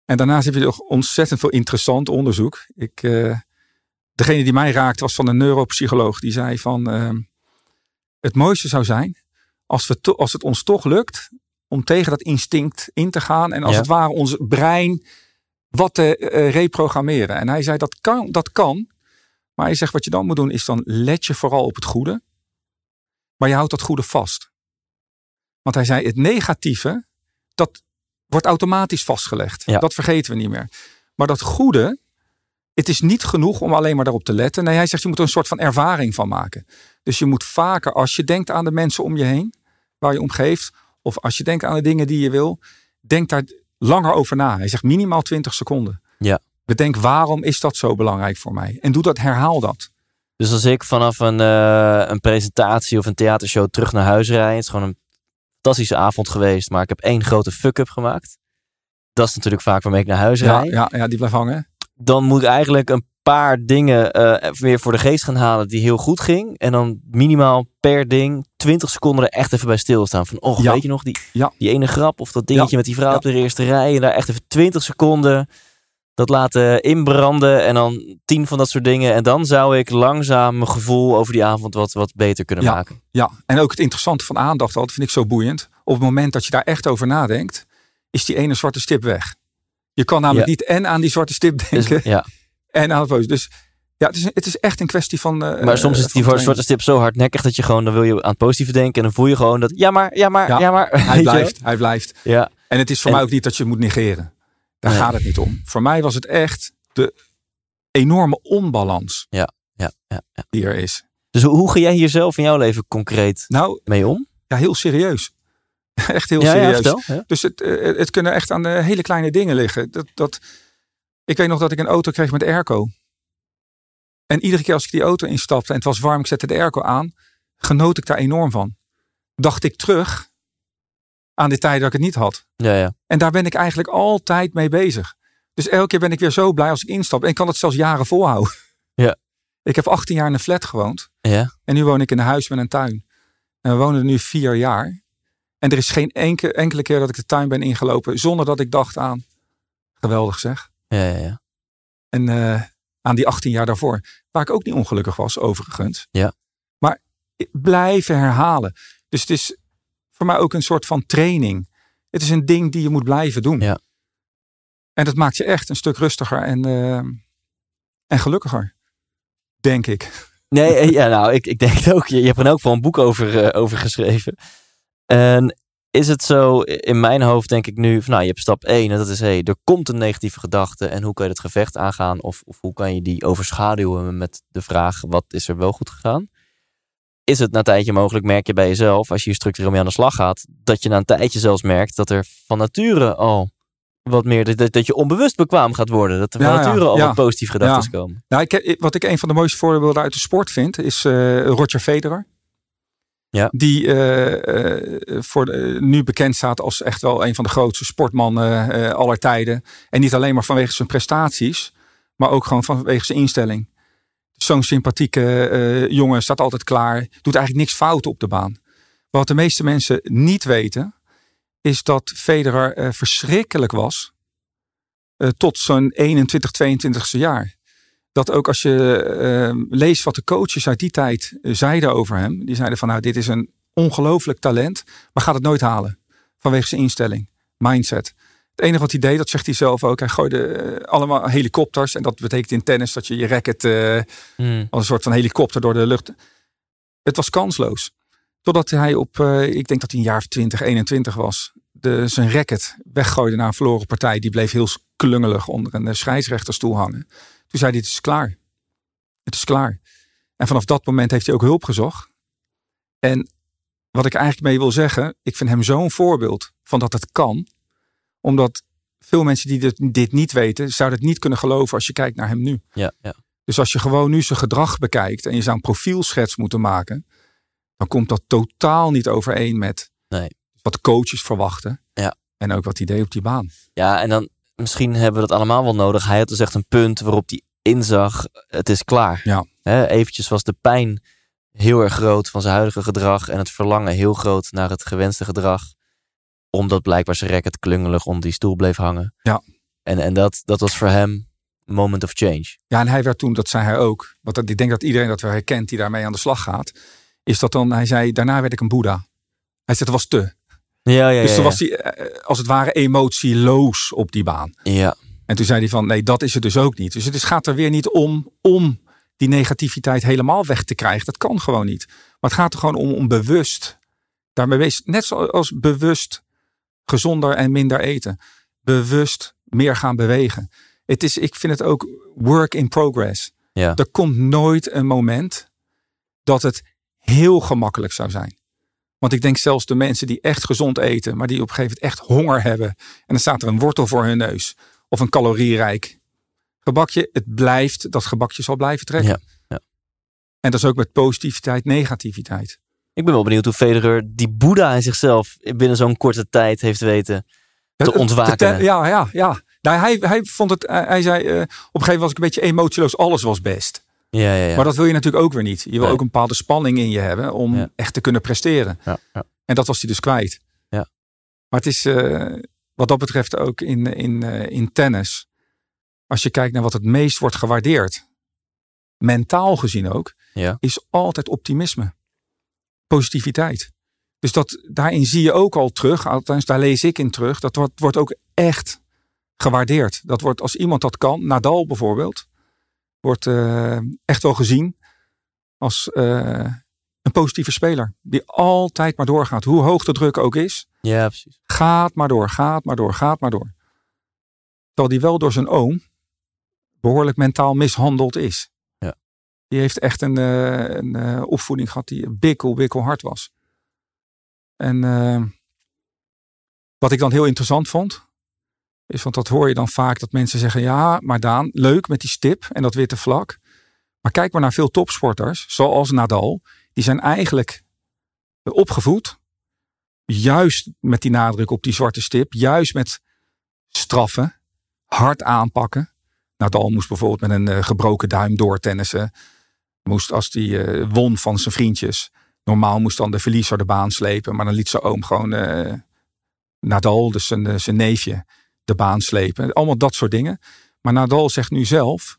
En daarnaast heb je nog ontzettend veel interessant onderzoek. Ik, eh, degene die mij raakte was van een neuropsycholoog. Die zei van ehm, het mooiste zou zijn als, we to- als het ons toch lukt om tegen dat instinct in te gaan. En als Ja. het ware ons brein wat te eh, reprogrammeren. En hij zei dat kan, dat kan. Maar hij zegt wat je dan moet doen is dan let je vooral op het goede. Maar je houdt dat goede vast. Want hij zei het negatieve dat wordt automatisch vastgelegd. Ja. Dat vergeten we niet meer. Maar dat goede, het is niet genoeg om alleen maar daarop te letten. Nee, hij zegt je moet er een soort van ervaring van maken. Dus je moet vaker, als je denkt aan de mensen om je heen, waar je om geeft, of als je denkt aan de dingen die je wil, denk daar langer over na. Hij zegt minimaal 20 seconden. Ja. Bedenk waarom is dat zo belangrijk voor mij? En doe dat, herhaal dat. Dus als ik vanaf een, eh, een presentatie of een theatershow terug naar huis rijd, het is gewoon een fantastische avond geweest, maar ik heb één grote fuck-up gemaakt. Dat is natuurlijk vaak waarmee ik naar huis Ja, rijd. ja, ja, die blijft hangen. Dan moet ik eigenlijk een paar dingen eh, weer voor de geest gaan halen die heel goed ging. En dan minimaal per ding 20 seconden er echt even bij stilstaan. Van, oh, Ja. weet je nog, die, Ja. die ene grap of dat dingetje met die vrouw op de eerste rij. En daar echt even 20 seconden dat laten inbranden. En dan 10 van dat soort dingen. En dan zou ik langzaam mijn gevoel over die avond wat, wat beter kunnen Ja. maken. Ja, en ook het interessante van aandacht, dat vind ik zo boeiend. Op het moment dat je daar echt over nadenkt, is die ene zwarte stip weg. Je kan namelijk Ja. niet en aan die zwarte stip Dus, denken ja. en aan het. Dus ja, het is, het is echt een kwestie van. eh, Maar soms is van die zwarte stip zo hardnekkig dat je gewoon, dan wil je aan het positieve denken. En dan voel je gewoon dat, ja maar, ja maar, ja, Ja. maar. Hij blijft, hij blijft. Ja, En het is voor En- mij ook niet dat je het moet negeren. Daar Nee. gaat het niet om. Voor mij was het echt de enorme onbalans ja, ja, ja. die er is. Dus hoe, ga jij hier zelf in jouw leven concreet Nou, mee om? ja, heel serieus. Echt heel ja, ja, serieus. vertel. Ja. Dus het, eh, het kunnen echt aan de hele kleine dingen liggen. Dat, dat, ik weet nog dat ik een auto kreeg met airco. En iedere keer als ik die auto instapte en het was warm, ik zette de airco aan, genoot ik daar enorm van. Dacht ik terug aan de tijd dat ik het niet had. Ja, ja. En daar ben ik eigenlijk altijd mee bezig. Dus elke keer ben ik weer zo blij als ik instap. En ik kan het zelfs jaren volhouden. Ja. Ik heb 18 jaar in een flat gewoond. ja. En nu woon ik in een huis met een tuin. En we wonen er nu vier jaar. En er is geen enkele, enkele keer dat ik de tuin ben ingelopen zonder dat ik dacht aan. Geweldig zeg. Ja, ja, ja. En eh, aan die 18 jaar daarvoor. Waar ik ook niet ongelukkig was, overigens. Ja. Maar blijven herhalen. Dus het is voor mij ook een soort van training. Het is een ding die je moet blijven doen. Ja. En dat maakt je echt een stuk rustiger en, eh, en gelukkiger. Denk ik. Nee, eh, ja, nou, ik, ik denk het ook. Je, je hebt er ook wel een boek over, eh, over geschreven. En is het zo, in mijn hoofd denk ik nu, van, nou, je hebt stap 1 en dat is, hé, er komt een negatieve gedachte en hoe kan je het gevecht aangaan? Of, of hoe kan je die overschaduwen met de vraag, wat is er wel goed gegaan? Is het na een tijdje mogelijk, merk je bij jezelf, als je hier structureel mee aan de slag gaat, dat je na een tijdje zelfs merkt dat er van nature al wat meer, dat, dat je onbewust bekwaam gaat worden. Dat er van Ja, ja, nature al ja. wat positieve gedachten komen. Nou, ik, wat ik een van de mooiste voorbeelden uit de sport vind, is eh, Roger Federer. Ja. Die eh, eh, voor de- nu bekend staat als echt wel een van de grootste sportmannen aller tijden. En niet alleen maar vanwege zijn prestaties, maar ook gewoon vanwege zijn instelling. Zo'n sympathieke eh, jongen staat altijd klaar. Doet eigenlijk niks fout op de baan. Wat de meeste mensen niet weten, is dat Federer eh, verschrikkelijk was. eh, tot zijn 21, 22ste jaar dat ook als je eh, leest wat de coaches uit die tijd zeiden over hem. Die zeiden van nou dit is een ongelooflijk talent. Maar gaat het nooit halen. Vanwege zijn instelling. Mindset. Het enige wat hij deed, dat zegt hij zelf ook. Hij gooide eh, allemaal helikopters. En dat betekent in tennis dat je je racket eh, Hmm. als een soort van helikopter door de lucht. Het was kansloos. Totdat hij op, eh, ik denk dat hij een jaar of 20, 21 was. De, zijn racket weggooide naar een verloren partij. Die bleef heel klungelig onder een scheidsrechterstoel hangen. Toen zei hij, het is klaar. Het is klaar. En vanaf dat moment heeft hij ook hulp gezocht. En wat ik eigenlijk mee wil zeggen, ik vind hem zo'n voorbeeld van dat het kan. Omdat veel mensen die dit, dit niet weten, zouden het niet kunnen geloven als je kijkt naar hem nu. Ja, ja. Dus als je gewoon nu zijn gedrag bekijkt en je zou een profielschets moeten maken, dan komt dat totaal niet overeen met Nee. wat coaches verwachten. Ja. En ook wat hij deed op die baan. ja, en dan misschien hebben we dat allemaal wel nodig. Hij had dus echt een punt waarop hij inzag, het is klaar. Ja. Hè, eventjes was de pijn heel erg groot van zijn huidige gedrag en het verlangen heel groot naar het gewenste gedrag. Omdat blijkbaar zijn racket klungelig onder die stoel bleef hangen. Ja. En, en dat, dat was voor hem moment of change. Ja, en hij werd toen, dat zei hij ook, want dat- ik denk dat iedereen dat wel herkent die daarmee aan de slag gaat, is dat dan, hij zei, daarna werd ik een boeddha. Hij zei, het was te. Ja, ja, dus ja, toen ja. was hij eh, als het ware emotieloos op die baan. ja. En toen zei hij van, nee, dat is het dus ook niet. Dus het is, gaat er weer niet om, om die negativiteit helemaal weg te krijgen. Dat kan gewoon niet. Maar het gaat er gewoon om, om bewust daarmee bezig. Net zoals bewust gezonder en minder eten. Bewust meer gaan bewegen. Het is, ik vind het ook work in progress. Ja. Er komt nooit een moment dat het heel gemakkelijk zou zijn. Want ik denk zelfs de mensen die echt gezond eten, maar die op een gegeven moment echt honger hebben. En dan staat er een wortel voor hun neus. Of een calorierijk gebakje. Het blijft, dat gebakje zal blijven trekken. Ja, ja. En dat is ook met positiviteit, negativiteit. Ik ben wel benieuwd hoe Federer die Boeddha in zichzelf binnen zo'n korte tijd heeft weten te ontwaken. ja, ja, ja. Nou, hij, hij vond het, hij hij zei, eh, op een gegeven moment was ik een beetje emotieloos. Alles was best. Ja, ja, ja. Maar dat wil je natuurlijk ook weer niet. Je wil ook een bepaalde spanning in je hebben om Ja. echt te kunnen presteren. ja, ja. En dat was hij dus kwijt. Ja. Maar het is eh, wat dat betreft ook in, in, eh, in tennis. Als je kijkt naar wat het meest wordt gewaardeerd. Mentaal gezien ook. Is altijd optimisme. Positiviteit. Dus dat, daarin zie je ook al terug. Althans, daar lees ik in terug. Dat wordt, wordt ook echt gewaardeerd. Dat wordt als iemand dat kan. Nadal bijvoorbeeld. Wordt eh, echt wel gezien als eh, een positieve speler. Die altijd maar doorgaat. Hoe hoog de druk ook is. Ja, precies. Gaat maar door, gaat maar door, gaat maar door. Terwijl die wel door zijn oom behoorlijk mentaal mishandeld is. Die heeft echt een, eh, een eh, opvoeding gehad die bikkel, bikkel hard was. En eh, wat ik dan heel interessant vond, is, want dat hoor je dan vaak, dat mensen zeggen, ja, maar Daan, leuk met die stip en dat witte vlak. Maar kijk maar naar veel topsporters, zoals Nadal, die zijn eigenlijk opgevoed juist met die nadruk op die zwarte stip, juist met straffen, hard aanpakken. Nadal moest bijvoorbeeld met een eh, gebroken duim doortennissen. Moest als hij eh, won van zijn vriendjes. Normaal moest dan de verliezer de baan slepen, maar dan liet zijn oom gewoon eh, Nadal, dus zijn, eh, zijn neefje, de baan slepen. Allemaal dat soort dingen. Maar Nadal zegt nu zelf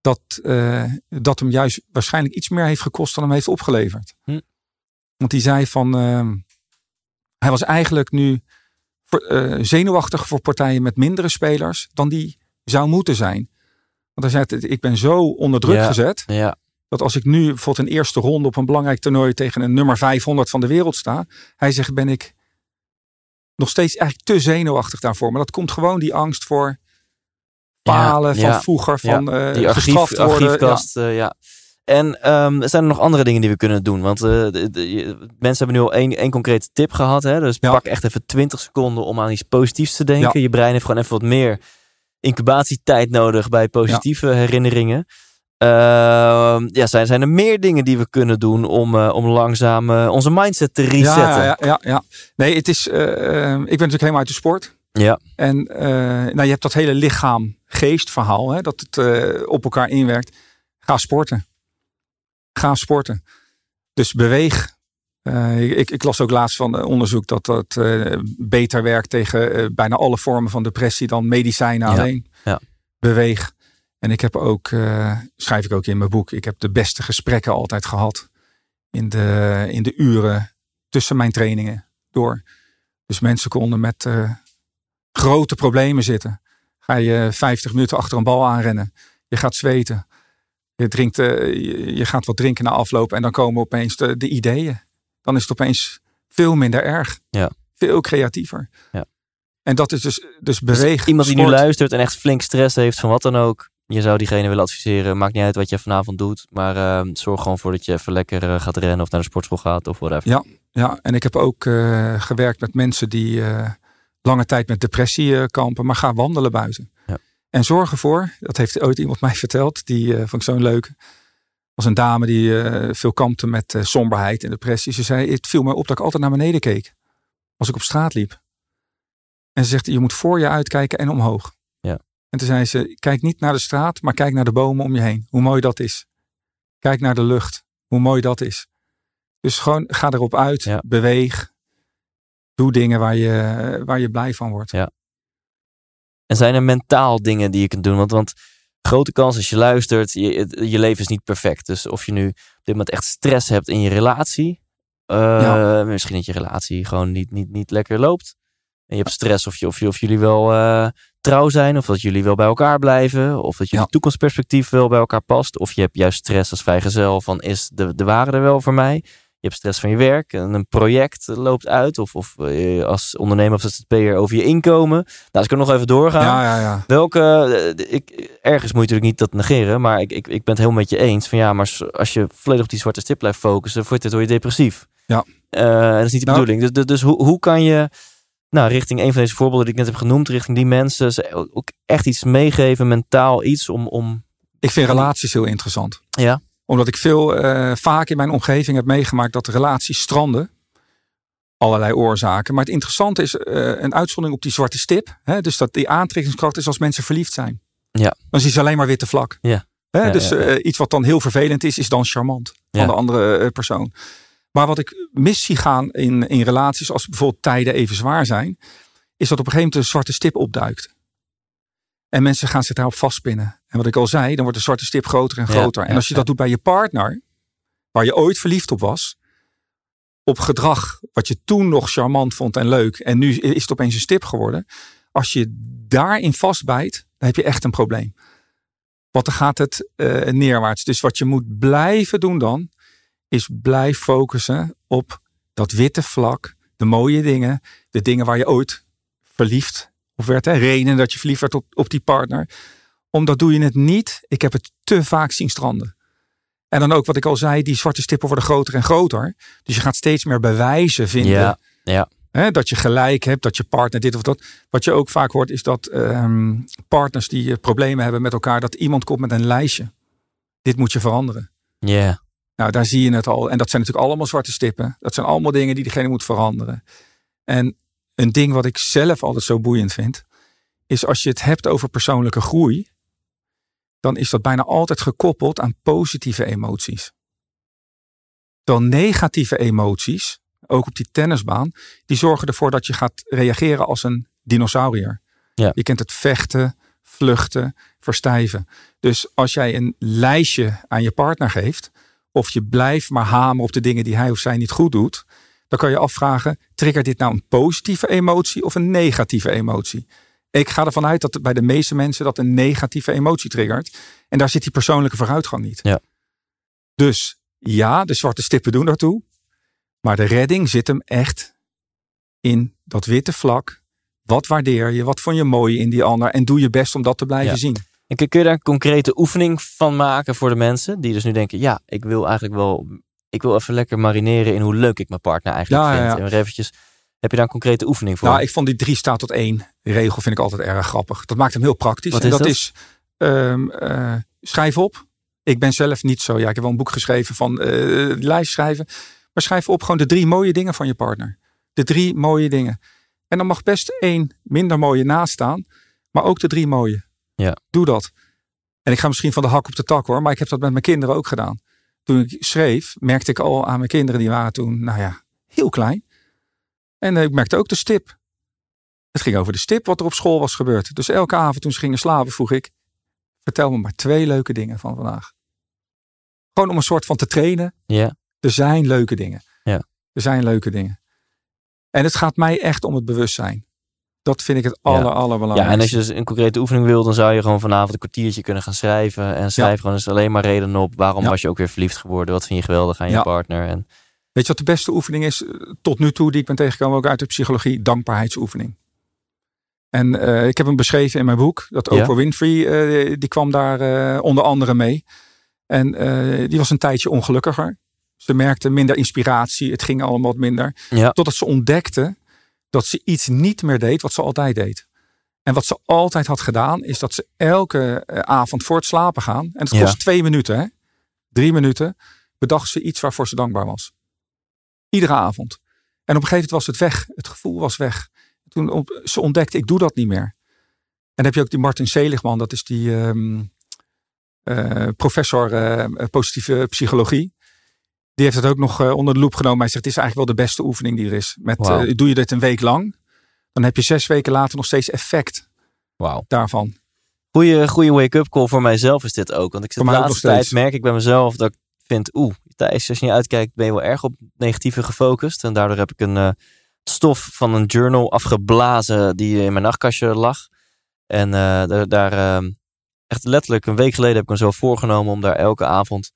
dat eh, dat hem juist waarschijnlijk iets meer heeft gekost dan hem heeft opgeleverd. Hm. Want hij zei van, eh, hij was eigenlijk nu voor, zenuwachtig voor partijen met mindere spelers dan die zou moeten zijn. Want hij zei, ik ben zo onder druk Ja. gezet, Ja, dat als ik nu bijvoorbeeld een eerste ronde op een belangrijk toernooi tegen een nummer 500 van de wereld sta, hij zegt, ben ik nog steeds eigenlijk te zenuwachtig daarvoor. Maar dat komt gewoon die angst voor falen Ja, van ja, vroeger, van eh die archief, gestraft worden. Ja. archiefkast. Ja. ja. En ehm, zijn er nog andere dingen die we kunnen doen? Want uh, de, de, mensen hebben nu al één, één concrete tip gehad. Hè? Dus Ja. pak echt even 20 seconden om aan iets positiefs te denken. Je brein heeft gewoon even wat meer incubatietijd nodig bij positieve herinneringen. Ehm, ja, zijn, zijn er meer dingen die we kunnen doen om, eh, om langzaam eh, onze mindset te resetten? Ja, ja, ja, ja. Nee, het is. eh, eh, ik ben natuurlijk helemaal uit de sport. Ja. En nou, je hebt dat hele lichaam-geest verhaal, hè, dat het op elkaar inwerkt. Ga sporten. Ga sporten. Dus beweeg. Ik, ik las ook laatst van onderzoek dat dat beter werkt tegen bijna alle vormen van depressie dan medicijnen Ja, alleen. ja. Beweeg. En ik heb ook, eh, schrijf ik ook in mijn boek, ik heb de beste gesprekken altijd gehad in de, in de uren tussen mijn trainingen door. Dus mensen konden met eh, grote problemen zitten. Ga je 50 minuten achter een bal aanrennen. Je gaat zweten. Je, drinkt, eh, je, je gaat wat drinken na afloop en dan komen opeens de, de ideeën. Dan is het opeens veel minder erg. Ja. Veel creatiever. Ja. En dat is dus, dus Dus bewegen. iemand die nu luistert en echt flink stress heeft van wat dan ook. Je zou diegene willen adviseren. Maakt niet uit wat je vanavond doet. Maar ehm, zorg gewoon voor dat je even lekker eh, gaat rennen of naar de sportschool gaat of whatever. Ja. Ja, en ik heb ook eh, gewerkt met mensen die eh, lange tijd met depressie kampen, maar ga wandelen buiten. Ja. En zorg ervoor, dat heeft ooit iemand mij verteld, die vond ik zo'n leuke. was een dame die veel kampte met somberheid en depressie. Ze zei, het viel me op dat ik altijd naar beneden keek als ik op straat liep. En ze zegt, je moet voor je uitkijken en omhoog. Ja. En toen zei ze, kijk niet naar de straat, maar kijk naar de bomen om je heen. Hoe mooi dat is. Kijk naar de lucht. Hoe mooi dat is. Dus gewoon ga erop uit, Ja. beweeg. Doe dingen waar je, waar je blij van wordt. En zijn er mentaal dingen die je kunt doen? Want, want grote kans als je luistert, je, je leven is niet perfect. Dus of je nu op dit moment echt stress hebt in je relatie. eh, Ja. Misschien dat je relatie gewoon niet, niet, niet lekker loopt. En je hebt stress of, je, of, je, of jullie wel eh, trouw zijn. Of dat jullie wel bij elkaar blijven. Of dat jullie Ja. toekomstperspectief wel bij elkaar past. Of je hebt juist stress als vrijgezel van is de, de ware er wel voor mij? Je hebt stress van je werk en een project loopt uit. Of, of eh, als ondernemer of ZZP'er over je inkomen. Nou, als ik er nog even doorgaan. Ja, ja, ja. Welke, eh, ik, ergens moet je natuurlijk niet dat negeren, maar ik, ik, ik ben het helemaal met je eens. Van ja, maar als je volledig op die zwarte stip blijft focussen, wordt het, word je depressief. Ja. Eh, dat is niet de Nou. bedoeling. Dus, dus, dus hoe, hoe kan je, nou, richting een van deze voorbeelden die ik net heb genoemd, richting die mensen, ze ook echt iets meegeven, mentaal iets om, om Ik vind relaties heel interessant. Ja. Omdat ik veel eh, vaak in mijn omgeving heb meegemaakt dat relaties stranden. Allerlei oorzaken. Maar het interessante is eh, een uitzondering op die zwarte stip. Hè? Dus dat die aantrekkingskracht is als mensen verliefd zijn. Ja. Dan zie je alleen maar witte vlak. Ja. Hè? Ja, dus ja, ja. eh, iets wat dan heel vervelend is, is dan charmant van de andere persoon. Maar wat ik mis zie gaan in, in relaties, als bijvoorbeeld tijden even zwaar zijn, is dat op een gegeven moment een zwarte stip opduikt. En mensen gaan zich daarop vastpinnen. En wat ik al zei, dan wordt de zwarte stip groter en Ja, groter. en als je ja. dat doet bij je partner, waar je ooit verliefd op was, op gedrag wat je toen nog charmant vond en leuk, en nu is het opeens een stip geworden. Als je daarin vastbijt, dan heb je echt een probleem. Want dan gaat het eh, neerwaarts. Dus wat je moet blijven doen dan, is blijf focussen op dat witte vlak, de mooie dingen, de dingen waar je ooit verliefd of werd. Hè, reden dat je verliefd werd op, op die partner. Omdat doe je het niet. Ik heb het te vaak zien stranden. En dan ook wat ik al zei, die zwarte stippen worden groter en groter. Dus je gaat steeds meer bewijzen vinden. Ja, ja. Hè, dat je gelijk hebt, dat je partner dit of dat. Wat je ook vaak hoort is dat ehm, partners die problemen hebben met elkaar, dat iemand komt met een lijstje. Dit moet je veranderen. ja, Nou, daar zie je het al. En dat zijn natuurlijk allemaal zwarte stippen. Dat zijn allemaal dingen die diegene moet veranderen. En een ding wat ik zelf altijd zo boeiend vind, is als je het hebt over persoonlijke groei, dan is dat bijna altijd gekoppeld aan positieve emoties. Dan negatieve emoties, ook op die tennisbaan, die zorgen ervoor dat je gaat reageren als een dinosaurier. Ja. Je kent het vechten, vluchten, verstijven. Dus als jij een lijstje aan je partner geeft, of je blijft maar hameren op de dingen die hij of zij niet goed doet, dan kan je afvragen, triggert dit nou een positieve emotie of een negatieve emotie? Ik ga ervan uit dat bij de meeste mensen dat een negatieve emotie triggert. En daar zit die persoonlijke vooruitgang niet. Ja. Dus ja, de zwarte stippen doen daartoe. Maar de redding zit hem echt in dat witte vlak. Wat waardeer je? Wat vond je mooi in die ander? En doe je best om dat te blijven Ja. zien. En kun je daar een concrete oefening van maken voor de mensen die dus nu denken, ja, ik wil eigenlijk wel, ik wil even lekker marineren in hoe leuk ik mijn partner eigenlijk Ja, vind. ja. En eventjes, heb je daar een concrete oefening voor? Nou, ik vond die drie staat tot één regel vind ik altijd erg grappig. Dat maakt hem heel praktisch. Wat en is dat, dat? is ehm, eh, schrijf op. Ik ben zelf niet zo. Ja, ik heb wel een boek geschreven van eh, lijst schrijven. Maar schrijf op gewoon de drie mooie dingen van je partner. De drie mooie dingen. En dan mag best één minder mooie naast staan. Maar ook de drie mooie. Ja. Doe dat. En ik ga misschien van de hak op de tak hoor. Maar ik heb dat met mijn kinderen ook gedaan. Toen ik schreef, merkte ik al aan mijn kinderen. Die waren toen, nou ja, heel klein. En eh, ik merkte ook de stip. Het ging over de stip wat er op school was gebeurd. Dus elke avond toen ze gingen slapen vroeg ik. Vertel me maar twee leuke dingen van vandaag. Gewoon om een soort van te trainen. ja, Er zijn leuke dingen. Ja. Er zijn leuke dingen. En het gaat mij echt om het bewustzijn. Dat vind ik het Ja. aller, ja, allerbelangrijkste. en als je dus een concrete oefening wil, dan zou je gewoon vanavond een kwartiertje kunnen gaan schrijven. En schrijf gewoon eens alleen maar redenen op. Waarom Ja. was je ook weer verliefd geworden? Wat vind je geweldig aan je Ja. partner? En Weet je wat de beste oefening is eh, tot nu toe die ik ben tegengekomen ook uit de psychologie? Dankbaarheidsoefening. En eh, ik heb hem beschreven in mijn boek. Dat Ja. Oprah Winfrey, eh, die kwam daar onder andere mee. En die was een tijdje ongelukkiger. Ze merkte minder inspiratie. Het ging allemaal wat minder. Ja. Totdat ze ontdekte dat ze iets niet meer deed wat ze altijd deed. En wat ze altijd had gedaan, is dat ze elke eh, avond voor het slapen gaan. En het Ja. kost twee minuten, hè? drie minuten. Bedacht ze iets waarvoor ze dankbaar was. Iedere avond. En op een gegeven moment was het weg. Het gevoel was weg. Toen op- ze ontdekte, ik doe dat niet meer. En dan heb je ook die Martin Seligman, dat is die ehm, eh, professor eh, positieve psychologie. Die heeft het ook nog eh, onder de loep genomen. Hij zegt, het is eigenlijk wel de beste oefening die er is. Met, eh, doe je dit een week lang, dan heb je zes weken later nog steeds effect wauw. daarvan. Goeie, goeie wake-up call voor mijzelf is dit ook. Want ik zit de laatste tijd, steeds. merk ik bij mezelf dat ik vind, oeh, Thijs, als je niet uitkijkt, ben je wel erg op negatieve gefocust. En daardoor heb ik een eh, stof van een journal afgeblazen die in mijn nachtkastje lag. En eh, daar, daar eh, echt letterlijk een week geleden heb ik me zo voorgenomen om daar elke avond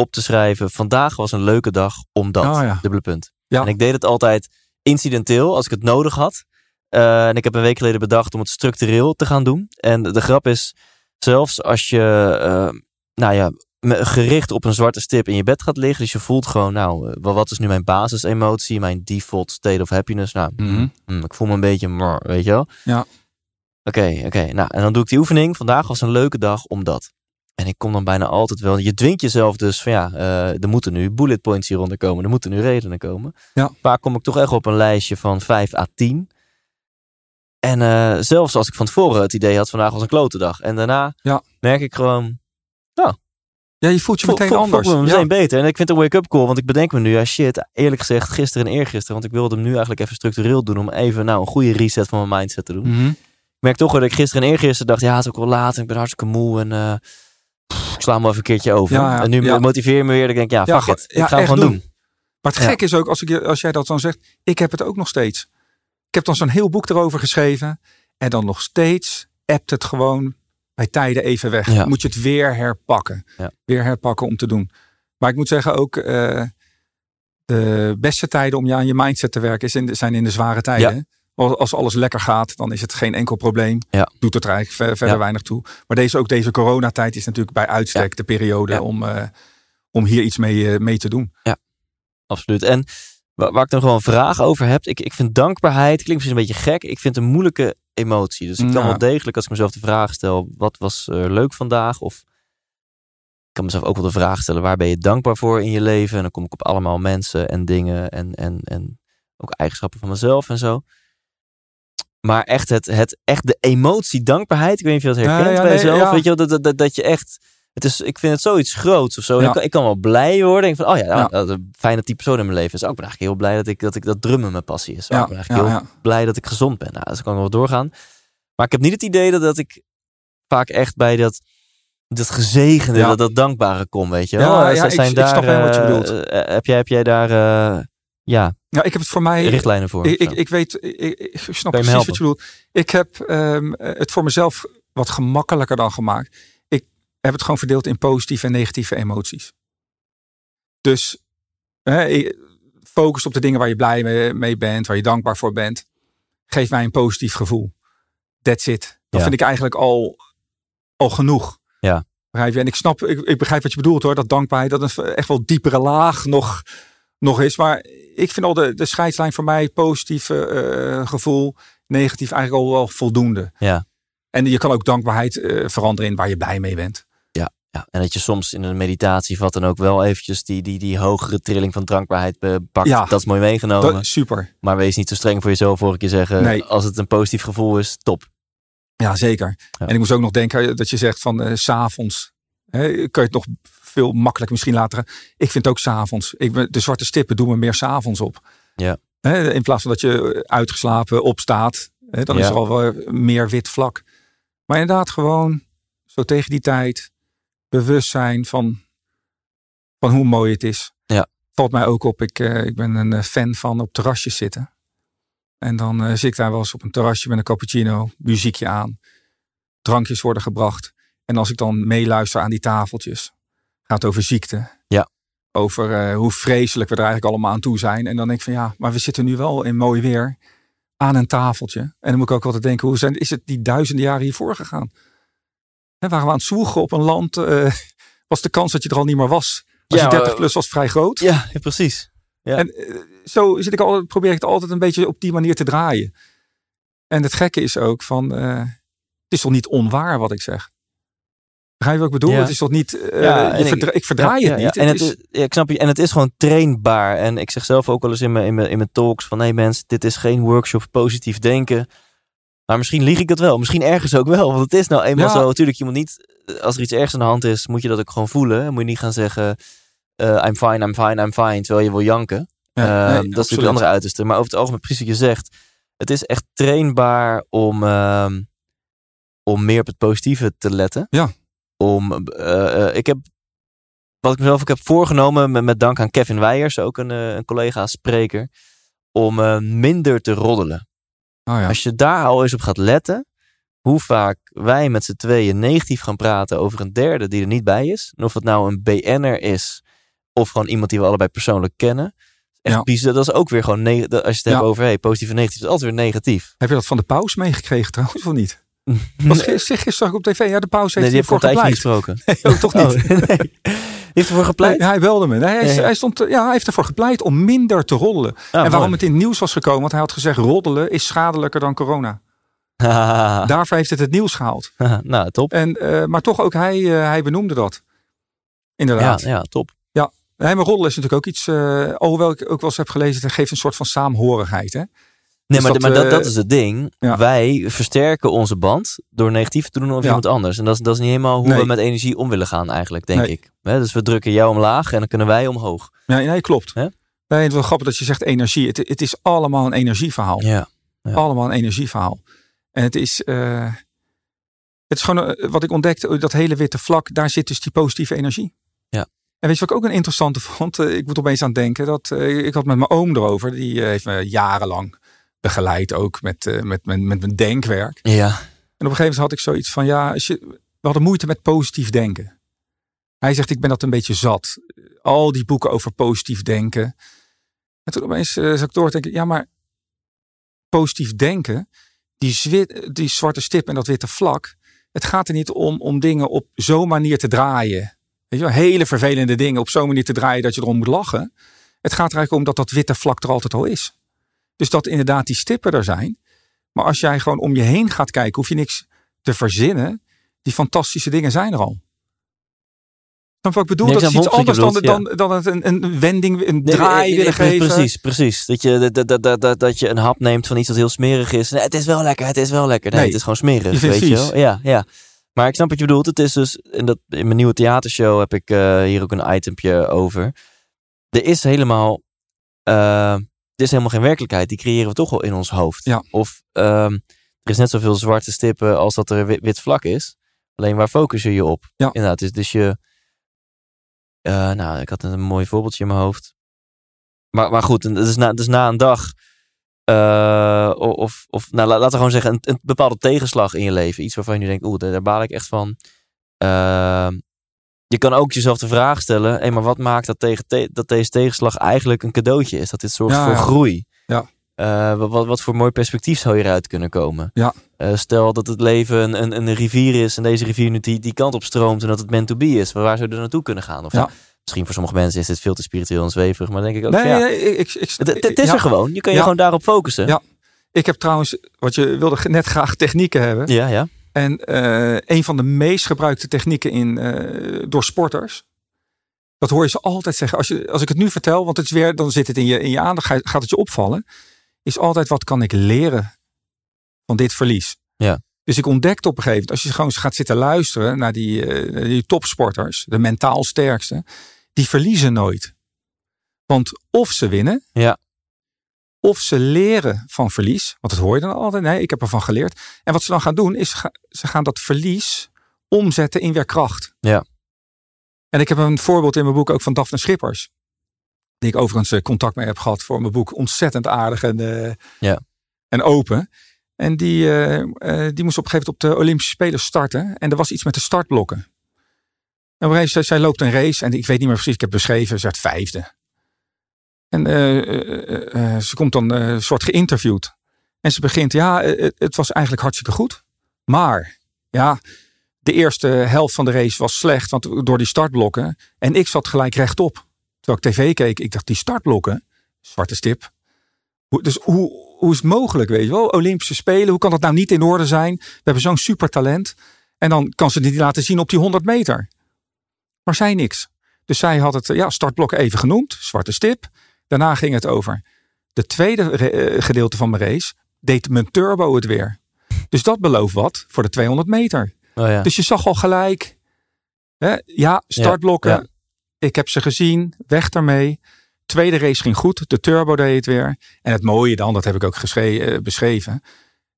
op te schrijven. Vandaag was een leuke dag, omdat, Oh ja. dubbele punt. Ja. En ik deed het altijd incidenteel, als ik het nodig had. Eh, en ik heb een week geleden bedacht om het structureel te gaan doen. En de, de grap is, zelfs als je, eh, nou ja, gericht op een zwarte stip in je bed gaat liggen. Dus je voelt gewoon, nou, eh, wat is nu mijn basisemotie, mijn default state of happiness? Nou, Mhm. hm, ik voel me een beetje, weet je wel? Ja. Oké, oké. Nou, en dan doe ik die oefening. Vandaag was een leuke dag, omdat. En ik kom dan bijna altijd wel. Je dwingt jezelf dus van ja, eh, er moeten nu bullet points hieronder komen. Er moeten nu redenen komen. Ja. Kom ik toch echt op een lijstje van 5 à 10. En eh, zelfs als ik van tevoren het idee had, vandaag was een klote dag. En daarna Ja. merk ik gewoon, Ja, je voelt je voel, meteen anders. voel me Ja. meteen beter. En ik vind het een wake-up call, want ik bedenk me nu, ja shit, eerlijk gezegd, gisteren en eergisteren. Want ik wilde hem nu eigenlijk even structureel doen, om even nou een goede reset van mijn mindset te doen. Mhm. Ik merk toch wel dat ik gisteren en eergisteren dacht, ja, het is ook wel laat en ik ben hartstikke moe en eh, ik sla hem wel even een keertje over. Ja, ja, en nu ja. motiveer je me weer, dan denk ik, ja, Ja, fuck ik ga echt gewoon doen. doen. Maar het gek is ook, als, ik, als jij dat dan zegt, ik heb het ook nog steeds. Ik heb dan zo'n heel boek erover geschreven. En dan nog steeds appt het gewoon bij tijden even weg. Moet je het weer herpakken. Weer herpakken om te doen. Maar ik moet zeggen ook, eh, de beste tijden om je aan je mindset te werken is in de- zijn in de zware tijden. Als alles lekker gaat, dan is het geen enkel probleem. Ja. Doet het er eigenlijk ver- verder Ja. weinig toe. Maar deze, ook deze coronatijd is natuurlijk bij uitstek de periode Ja. om, eh, om hier iets mee, eh, mee te doen. Absoluut. En waar, waar ik dan gewoon vragen over heb, ik, ik vind dankbaarheid, klinkt misschien een beetje gek, ik vind een moeilijke emotie. Dus ik kan Ja. wel degelijk, als ik mezelf de vraag stel, wat was eh, leuk vandaag? Of ik kan mezelf ook wel de vraag stellen, waar ben je dankbaar voor in je leven? En dan kom ik op allemaal mensen en dingen en, en, en ook eigenschappen van mezelf en zo. Maar echt, het, het, echt de emotie dankbaarheid, ik weet niet of je dat herkent ja, bij nee, jezelf. ja. Weet je dat, dat, dat, dat je echt... Het is, ik vind het zoiets groots of zo. Ik, kan, ik kan wel blij worden. Ik van, oh ja, nou, Ja. dat type persoon in mijn leven is. Ook ben eigenlijk heel blij dat ik dat, ik, dat drummen mijn passie is. Ja, ik ben eigenlijk heel blij dat ik gezond ben. Nou, dus kan wel doorgaan. Maar ik heb niet het idee dat, dat ik vaak echt bij dat, dat gezegende, dat, dat dankbare kom, weet je Ja, ja, Zijn- ik- daar, snap wat je eh, bedoelt. eh, heb, jij, heb jij daar eh, ja, Ja, ik heb het voor mij. richtlijnen voor? Ik, ik, weet, ik, snap precies wat je bedoelt. Ik heb ehm, het voor mezelf wat gemakkelijker dan gemaakt. Ik heb het gewoon verdeeld in positieve en negatieve emoties. Dus hè, focus op de dingen waar je blij mee, bent, waar je dankbaar voor bent. Geef mij een positief gevoel. That's it. Ja. vind ik eigenlijk al al genoeg. Ja. Begrijp je? En ik snap, ik, ik begrijp wat je bedoelt hoor. Dat dankbaarheid, dat een echt wel diepere laag nog, nog is. Maar ik vind al de, de scheidslijn voor mij positief eh, gevoel, negatief eigenlijk al wel voldoende. Ja. En je kan ook dankbaarheid eh, veranderen in waar je blij mee bent. Ja, ja, en dat je soms in een meditatie vat dan ook wel eventjes die, die, die hogere trilling van dankbaarheid eh, pakt. Ja. Dat is mooi meegenomen. Dat, super. Maar wees niet zo streng voor jezelf, hoor ik je zeggen. Nee. Als het een positief gevoel is, top. Ja, zeker. Ja. En ik moest ook nog denken dat je zegt van eh, s s'avonds. Kan je het nog veel makkelijker misschien later. Ik vind het ook s'avonds. De zwarte stippen doen me meer s'avonds op. Ja. In plaats van dat je uitgeslapen opstaat. Hè, dan is er al wel meer wit vlak. Maar inderdaad gewoon zo tegen die tijd. Bewustzijn van, van hoe mooi het is. Ja. Valt mij ook op. Ik, eh, ik ben een eh, fan van op terrasjes zitten. En dan eh, zit ik daar wel eens op een terrasje met een cappuccino, muziekje aan. Drankjes worden gebracht. En als ik dan meeluister aan die tafeltjes, gaat over ziekte. Ja. Over eh, hoe vreselijk we er eigenlijk allemaal aan toe zijn. En dan denk ik van ja, maar we zitten nu wel in mooi weer aan een tafeltje. En dan moet ik ook altijd denken, hoe zijn, is het die duizenden jaren hiervoor gegaan? Hè, waren we aan het zwoegen op een land, eh, was de kans dat je er al niet meer was. Als Ja, je 30 maar- plus was vrij groot. Ja, ja, precies. Ja. En eh, zo zit ik altijd, probeer ik het altijd een beetje op die manier te draaien. En het gekke is ook van, eh, het is toch niet onwaar wat ik zeg? Begrijp je wat ik bedoel? Ja. Het is toch niet, eh, Ja, je en ik- ik, verdraai Ja, het niet. En, Het het is- ik snap je. En het is gewoon trainbaar. En ik zeg zelf ook wel eens in mijn, in mijn, in mijn talks van... nee mensen, dit is geen workshop positief denken. Maar misschien lieg ik het wel. Misschien ergens ook wel. Want het is nou eenmaal zo. Natuurlijk, je moet niet... Als er iets ergs aan de hand is, moet je dat ook gewoon voelen. Moet je niet gaan zeggen... eh, I'm fine, I'm fine, I'm fine. Terwijl je wil janken. Nee, dat is natuurlijk een andere uiterste. Maar over het algemeen, precies wat je zegt. Het is echt trainbaar om, ehm, om meer op het positieve te letten. Ja. Om, eh, eh, ik heb, wat ik mezelf ook heb voorgenomen, met, met dank aan Kevin Weijers, ook een, eh, een collega-spreker, om minder te roddelen. Oh ja. Als je daar al eens op gaat letten, hoe vaak wij met z'n tweeën negatief gaan praten over een derde die er niet bij is. En of het nou een BN'er is, of gewoon iemand die we allebei persoonlijk kennen. Echt Ja. bizar. Dat is ook weer gewoon, als je het hebt Ja. over hey, positief en negatief, is altijd weer negatief. Heb je dat van de paus meegekregen trouwens, of niet? Was Nee, gisteren op tv, ja, de paus nee, heeft die heeft gepleit. gesproken. Nee, ook toch niet? Oh, nee. Heeft ervoor gepleit? Nee, hij belde me. Nee, hij, Ja, ja. hij stond, ja, hij heeft ervoor gepleit om minder te roddelen. Ah, en waarom mooi. het in het nieuws was gekomen, want hij had gezegd roddelen is schadelijker dan corona. Daarvoor heeft het het nieuws gehaald. nou, top. En, eh, maar toch ook hij, eh, hij benoemde dat. Ja, Inderdaad. ja, top. Nee, maar roddelen is natuurlijk ook iets, eh, alhoewel ik ook wel eens heb gelezen, het geeft een soort van saamhorigheid. Hè? Nee, Dus maar, dat, maar dat, eh, dat is het ding. ja. Wij versterken onze band door negatief te doen over Ja. iemand anders. En dat is, dat is niet helemaal hoe Nee. we met energie om willen gaan eigenlijk, denk Nee. ik. Dus we drukken jou omlaag en dan kunnen wij omhoog. Ja, nee, klopt. Nee, het is wel grappig dat je zegt energie. Het, het is allemaal een energieverhaal. Ja. Ja. Allemaal een energieverhaal. En het is, eh, het is gewoon eh, wat ik ontdekte, dat hele witte vlak, daar zit dus die positieve energie. Ja. En weet je wat ik ook een interessante vond? Ik moet opeens aan denken dat ik had met mijn oom erover. Die heeft me jarenlang begeleid ook met, eh, met, met, met mijn denkwerk. Ja. En op een gegeven moment had ik zoiets van, ja, als je, we hadden moeite met positief denken. Hij zegt, ik ben dat een beetje zat. Al die boeken over positief denken. En toen opeens uh, zag ik door te denken, ja, maar positief denken, die, zwit, die zwarte stip en dat witte vlak, het gaat er niet om om dingen op zo'n manier te draaien. Weet je wel, hele vervelende dingen op zo'n manier te draaien dat je erom moet lachen. Het gaat er eigenlijk om dat dat witte vlak er altijd al is. Dus dat inderdaad die stippen er zijn. Maar als jij gewoon om je heen gaat kijken, hoef je niks te verzinnen. Die fantastische dingen zijn er al. Je wat ik bedoel? Nee, dat is iets anders dan, dan, dan het een, een wending, een Nee, draai nee, willen geven. Precies, precies. Dat je, dat, dat, dat, dat, dat je een hap neemt van iets dat heel smerig is. Nee, het is wel lekker, het is wel lekker. Nee, het is gewoon smerig, je weet je wel. Ja, ja. Maar ik snap wat je bedoelt. Het is dus, in, dat, in mijn nieuwe theatershow heb ik eh, hier ook een itempje over. Er is helemaal, eh, is helemaal geen werkelijkheid. Die creëren we toch wel in ons hoofd. Ja. Of ehm, er is net zoveel zwarte stippen als dat er wit, wit vlak is. Alleen waar focus je je op? Ja. Inderdaad, dus, dus je... eh, nou, ik had een mooi voorbeeldje in mijn hoofd. Maar, maar goed, dus na, dus na een dag... eh, of, of nou, la- laten we gewoon zeggen, een, een bepaalde tegenslag in je leven. Iets waarvan je nu denkt, oeh, daar, daar baal ik echt van. Ehm, je kan ook jezelf de vraag stellen, hé, maar wat maakt dat, tegen te- dat deze tegenslag eigenlijk een cadeautje is? Dat dit zorgt Ja, voor ja. groei. Ja. Eh, wat, wat voor mooi perspectief zou hieruit kunnen komen? Ja. Eh, stel dat het leven een, een, een rivier is en deze rivier nu die, die kant op stroomt en dat het meant to be is. Waar, waar zou je er naartoe kunnen gaan? Of Ja. misschien voor sommige mensen is dit veel te spiritueel en zweverig, maar dan denk ik ook, Nee, ja, nee, ik, ik, ik- het, het- is er gewoon. Je kan je gewoon daarop focussen. Ja. Ik heb trouwens, wat je wilde net graag technieken hebben. ja. ja. En eh, een van de meest gebruikte technieken in, eh, door sporters. Dat hoor je ze altijd zeggen. Als, je, als ik het nu vertel, want het is weer, dan zit het in je, in je aandacht, ga- gaat het je opvallen. Is altijd wat kan ik leren van dit verlies. Ja. Dus ik ontdekte op een gegeven moment, als je gewoon gaat zitten luisteren naar die, eh, naar die topsporters, de mentaal sterkste, die verliezen nooit. Want of ze winnen, Ja. Of ze leren van verlies. Want dat hoor je dan altijd. Nee, ik heb ervan geleerd. En wat ze dan gaan doen, is ga- ze gaan dat verlies omzetten in weer kracht. Ja. En ik heb een voorbeeld in mijn boek ook van Daphne Schippers. Die ik overigens eh, contact mee heb gehad voor mijn boek. Ontzettend aardig en, eh, Ja. en open. En die, eh, die moest op een gegeven moment op de Olympische Spelen starten. En er was iets met de startblokken. En op een gegeven moment, zij loopt een race. En ik weet niet meer precies, ik heb beschreven, ze werd vijfde. En eh, eh, eh, ze komt dan een soort geïnterviewd. En ze begint, ja, het- was eigenlijk hartstikke goed. Maar, ja, de eerste helft van de race was slecht want door die startblokken. En ik zat gelijk rechtop. Terwijl ik tv keek, ik dacht, die startblokken, zwarte stip. Dus hoe, hoe is het mogelijk, weet je wel? Olympische Spelen, hoe kan dat nou niet in orde zijn? We hebben zo'n supertalent. En dan kan ze die laten zien op die 100 meter. Maar zij niks. Dus zij had het ja, startblok even genoemd, zwarte stip. Daarna ging het over de tweede eh, gedeelte van mijn race. Deed mijn turbo het weer. Dus dat belooft wat voor de 200 meter. Oh, ja. Dus je zag al gelijk. Hè, ja, startblokken. ja. Ik heb ze gezien. Weg daarmee. Tweede race ging goed. De turbo deed het weer. En het mooie dan, dat heb ik ook eh, beschreven.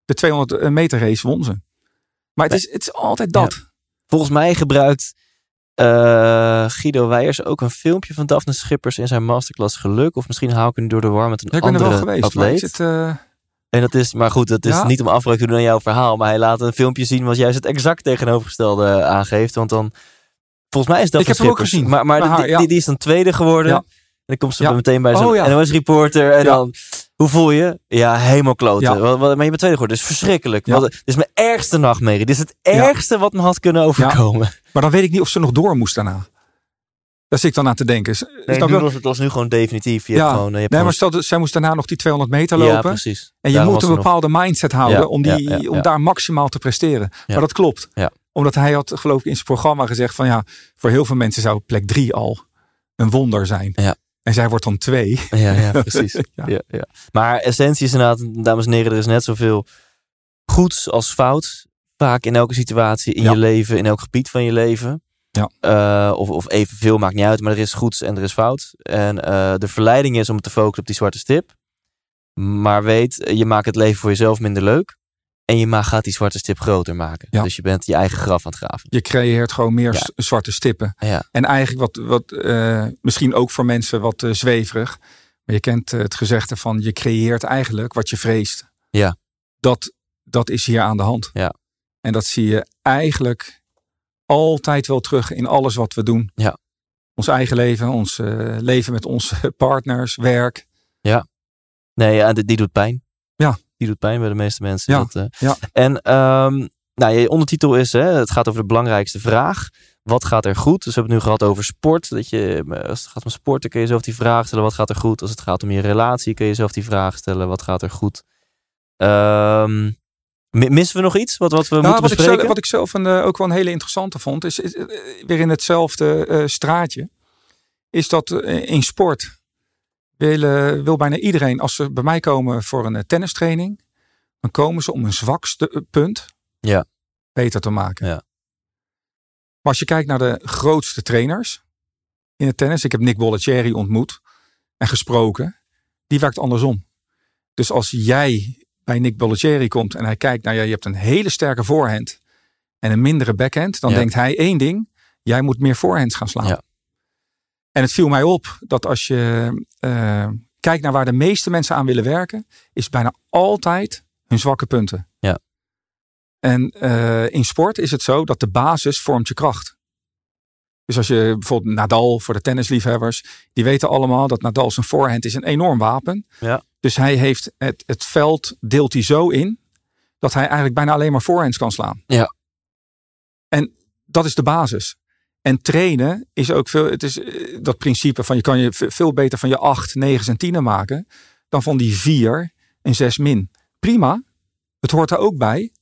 De 200 meter race won ze. Maar het is, het is altijd dat. Volgens mij gebruikt eh, Guido Weijers ook een filmpje van Daphne Schippers in zijn masterclass Geluk. Of misschien haal ik hem door de war met een Ja, ik ben er andere wel geweest. Atleet. zit, eh, En dat is, maar goed, dat is Ja. niet om afbreuk te doen aan jouw verhaal. Maar hij laat een filmpje zien wat juist het exact tegenovergestelde aangeeft. Want dan, volgens mij is dat Ik heb hem ook gezien. Maar, maar die, ja. die, die is dan tweede geworden. Ja. En dan komt ze Ja. meteen bij zo'n Oh, ja. NOS-reporter. En Ja. dan, hoe voel je? Ja, helemaal kloten. Ja. Wat, wat, maar je bent tweede geworden. Is verschrikkelijk. Ja. Wat, dit is mijn ergste nachtmerrie. Dit is het ergste wat me had kunnen overkomen. maar dan weet ik niet of ze nog door moest daarna. Daar zit ik dan aan te denken. Nee, je? nu was het was nu gewoon definitief. Je hebt Ja. gewoon, je hebt Nee, maar stel, zij moest daarna nog die 200 meter Ja, lopen. precies. En je Daarom moet een nog- bepaalde mindset houden Ja, om, die, ja, ja, om ja. daar maximaal te presteren. Ja. Maar dat klopt. Ja. Omdat hij had geloof ik in zijn programma gezegd van ja, voor heel veel mensen zou plek drie al een wonder zijn. Ja. En zij wordt dan twee. Ja, ja precies. Ja. ja. Ja, Maar essentie is inderdaad, dames en heren, er is net zoveel goeds als fout. Vaak in elke situatie in je leven, in elk gebied van je leven. Ja. Eh, of, of evenveel, maakt niet uit, maar er is goeds en er is fout. En eh, de verleiding is om te focussen op die zwarte stip. Maar weet, je maakt het leven voor jezelf minder leuk. En je ma- gaat die zwarte stip groter maken. Ja. Dus je bent je eigen graf aan het graven. Je creëert gewoon meer Ja. zwarte stippen. Ja. En eigenlijk wat, wat eh, misschien ook voor mensen wat eh, zweverig. Maar je kent eh, het gezegde van je creëert eigenlijk wat je vreest. Ja. Dat, dat is hier aan de hand. Ja. En dat zie je eigenlijk altijd wel terug in alles wat we doen. Ja. Ons eigen leven, ons leven met onze partners, werk. Nee, ja, die doet pijn. Die doet pijn bij de meeste mensen. Ja, Dat, eh, ja. En ehm, nou, je ondertitel is, hè, het gaat over de belangrijkste vraag. Wat gaat er goed? Dus we hebben het nu gehad over sport. Dat je, eh, als het gaat om sporten kun je zelf die vraag stellen. Wat gaat er goed? Als het gaat om je relatie kun je zelf die vraag stellen. Wat gaat er goed? Mi- missen we nog iets wat, wat we Nou, moeten wat, ik bespreken? zelf, wat ik zelf een, eh, ook wel een hele interessante vond, is, is, weer in hetzelfde straatje, is dat in sport wil, wil bijna iedereen, als ze bij mij komen voor een eh, tennistraining, dan komen ze om een zwakste eh, punt Ja. beter te maken. Ja. Maar als je kijkt naar de grootste trainers in het tennis, ik heb Nick Bollettieri ontmoet en gesproken, die werkt andersom. Dus als jij bij Nick Bollettieri komt en hij kijkt naar je, je hebt een hele sterke voorhand en een mindere backhand, dan Ja. denkt hij één ding: jij moet meer voorhands gaan slaan. Ja. En het viel mij op dat als je eh, kijkt naar waar de meeste mensen aan willen werken, is bijna altijd hun zwakke punten. Ja. En eh, in sport is het zo dat de basis vormt je kracht. Dus als je bijvoorbeeld Nadal voor de tennisliefhebbers, die weten allemaal dat Nadal zijn voorhand is een enorm wapen. Ja. Dus hij heeft het, het veld deelt hij zo in dat hij eigenlijk bijna alleen maar voorhands kan slaan. Ja. En dat is de basis. En trainen is ook veel, het is eh, dat principe van je kan je veel beter van je 8, 9 en 10 maken dan van die 4 en 6 min. Prima, het hoort er ook bij.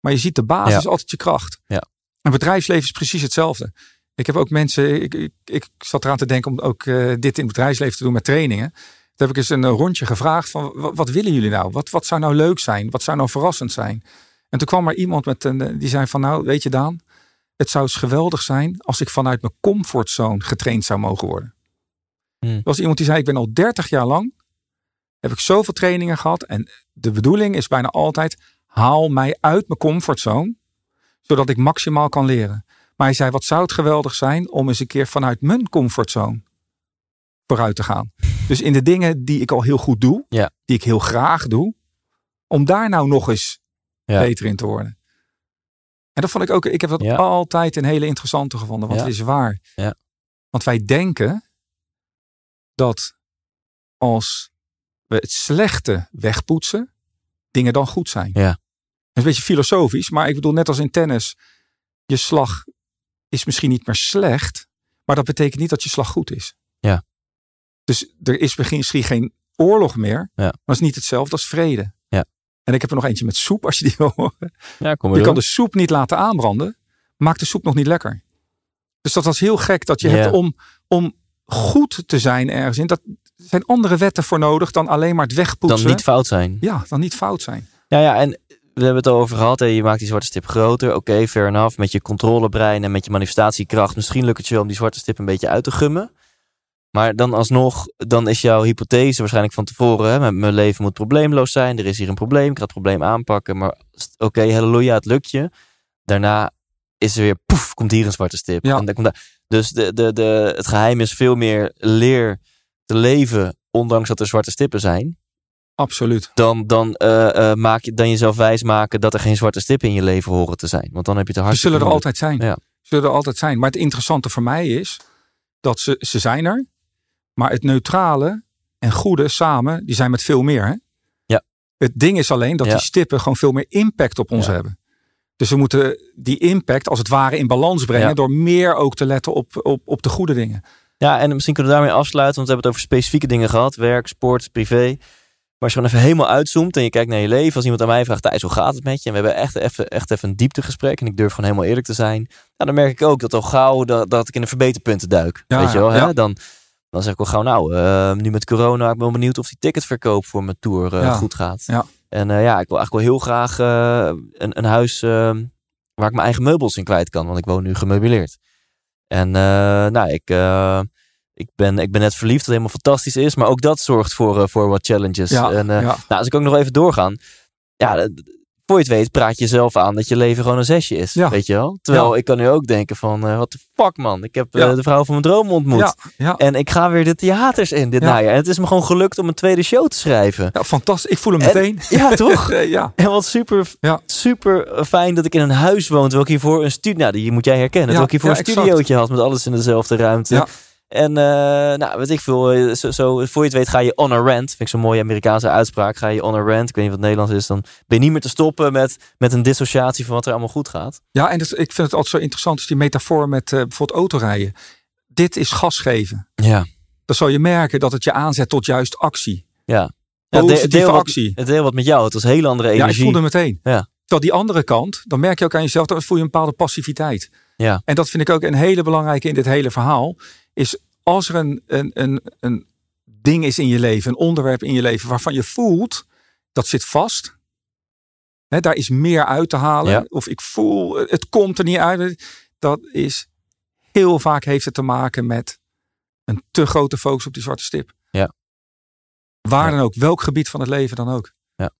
Maar je ziet de basis Ja. altijd je kracht. Ja. En bedrijfsleven is precies hetzelfde. Ik heb ook mensen, ik, ik, ik zat eraan te denken om ook eh, dit in het bedrijfsleven te doen met trainingen. Toen heb ik eens een eh, rondje gevraagd van wat, wat willen jullie nou? Wat, wat zou nou leuk zijn? Wat zou nou verrassend zijn? En toen kwam er iemand met een, die zei van nou weet je Daan, het zou eens geweldig zijn als ik vanuit mijn comfortzone getraind zou mogen worden. Hmm. Er was iemand die zei ik ben al 30 jaar lang, heb ik zoveel trainingen gehad en de bedoeling is bijna altijd haal mij uit mijn comfortzone, zodat ik maximaal kan leren. Maar hij zei, wat zou het geweldig zijn om eens een keer vanuit mijn comfortzone vooruit te gaan. Dus in de dingen die ik al heel goed doe, Ja. die ik heel graag doe, om daar nou nog eens Ja. beter in te worden. En dat vond ik ook, ik heb dat Ja. altijd een hele interessante gevonden, want Ja. het is waar. Ja. Want wij denken dat als we het slechte wegpoetsen, dingen dan goed zijn. Ja. Dat is een beetje filosofisch, maar ik bedoel net als in tennis, je slag is misschien niet meer slecht, maar dat betekent niet dat je slag goed is. Ja. Dus er is misschien geen oorlog meer, Ja. maar het is niet hetzelfde als vrede. En ik heb er nog eentje met soep, als je die wil horen. Ja, kom Je kan de soep niet laten aanbranden, maakt de soep nog niet lekker. Dus dat was heel gek dat je hebt om, om goed te zijn ergens in. Dat er zijn andere wetten voor nodig dan alleen maar het wegpoetsen. Dan niet fout zijn. Ja, dan niet fout zijn. Ja, ja, en we hebben het al over gehad. Hè. Je maakt die zwarte stip groter. Oké, fair enough. Met je controlebrein en met je manifestatiekracht. Misschien lukt het je wel om die zwarte stip een beetje uit te gummen. Maar dan alsnog, dan is jouw hypothese waarschijnlijk van tevoren. Hè, mijn- leven moet probleemloos zijn. Er is hier een probleem. Ik ga het probleem aanpakken. Maar oké, halleluja, het lukt je. Daarna is er weer, poef, komt hier een zwarte stip. Ja. En dan komt daar, dus de, de, de, het geheim is veel meer leer te leven. Ondanks dat er zwarte stippen zijn Absoluut. dan, dan, eh, eh, maak je, dan jezelf wijs maken dat er geen zwarte stippen in je leven horen te zijn. Want dan heb je het Ze hartstikke zullen er altijd zijn. Ja. Zullen er altijd zijn. Maar het interessante voor mij is dat ze, ze zijn er. Maar het neutrale en goede samen, die zijn met veel meer. Hè? Ja. Het ding is alleen dat Ja. die stippen gewoon veel meer impact op ons Ja. hebben. Dus we moeten die impact als het ware in balans brengen. Ja. Door meer ook te letten op, op, op de goede dingen. Ja, en misschien kunnen we daarmee afsluiten, want we hebben het over specifieke dingen gehad. Werk, sport, privé. Maar als je gewoon even helemaal uitzoomt en je kijkt naar je leven. Als iemand aan mij vraagt, Thijs, hoe gaat het met je? En we hebben echt even, echt even een dieptegesprek. En ik durf gewoon helemaal eerlijk te zijn. Nou, dan merk ik ook dat al gauw dat, dat ik in de verbeterpunten duik. Ja, Weet je wel? ja. Hè? Dan, dan zeg ik al gauw, nou, eh, nu met corona, ik ben wel benieuwd of die ticketverkoop voor mijn tour eh, Ja. goed gaat. Ja. En eh, ja, ik wil eigenlijk wel heel graag eh, een, een huis eh, waar ik mijn eigen meubels in kwijt kan. Want ik woon nu gemeubileerd. En nou, ik, ik, ben, ik ben net verliefd, wat helemaal fantastisch is. Maar ook dat zorgt voor, voor wat challenges. Ja, en, nou, als ik ook nog even doorgaan. Ja, voor je het weet praat je jezelf aan dat je leven gewoon een zesje is. Ja. Weet je wel? Terwijl Ja. ik kan nu ook denken van, eh wat de fuck man. Ik heb eh, de vrouw van mijn droom ontmoet. En ik ga weer de theaters in dit Ja. najaar. En het is me gewoon gelukt om een tweede show te schrijven. ja, fantastisch. Ik voel hem En- meteen. Ja, toch? Eh, ja. En wat super, Ja. super fijn dat ik in een huis woon. Terwijl ik hiervoor een studio... Nou, die moet jij herkennen. Terwijl ik hiervoor een studiootje had met alles in dezelfde ruimte. En eh, nou, weet ik veel. eh, Zo, zo, voor je het weet ga je on a rant. Vind ik zo'n mooie Amerikaanse uitspraak. Ga je on a rant. Ik weet niet wat het Nederlands is. Dan ben je niet meer te stoppen met, met een dissociatie van wat er allemaal goed gaat. Ja, en dat, ik vind het altijd zo interessant, is die metafoor met eh, bijvoorbeeld autorijden. Dit is gas geven. Ja. Dan zal je merken dat het je aanzet tot juist actie. Ja. Ja, Positieve deel wat. Het deel wat met jou. Het was hele andere Ja, ik energie. voelde meteen. Ja. Terwijl die andere kant, dan merk je ook aan jezelf, dan voel je een bepaalde passiviteit. Ja. En dat vind ik ook een hele belangrijke in dit hele verhaal. Is als er een, een, een, een ding is in je leven, een onderwerp in je leven waarvan je voelt, dat zit vast. Hè, daar is meer uit te halen. Ja. Of ik voel, het komt er niet uit. Dat is heel vaak heeft het te maken met een te grote focus op die zwarte stip. Ja. Waar Ja. dan ook, welk gebied van het leven dan ook. Ja.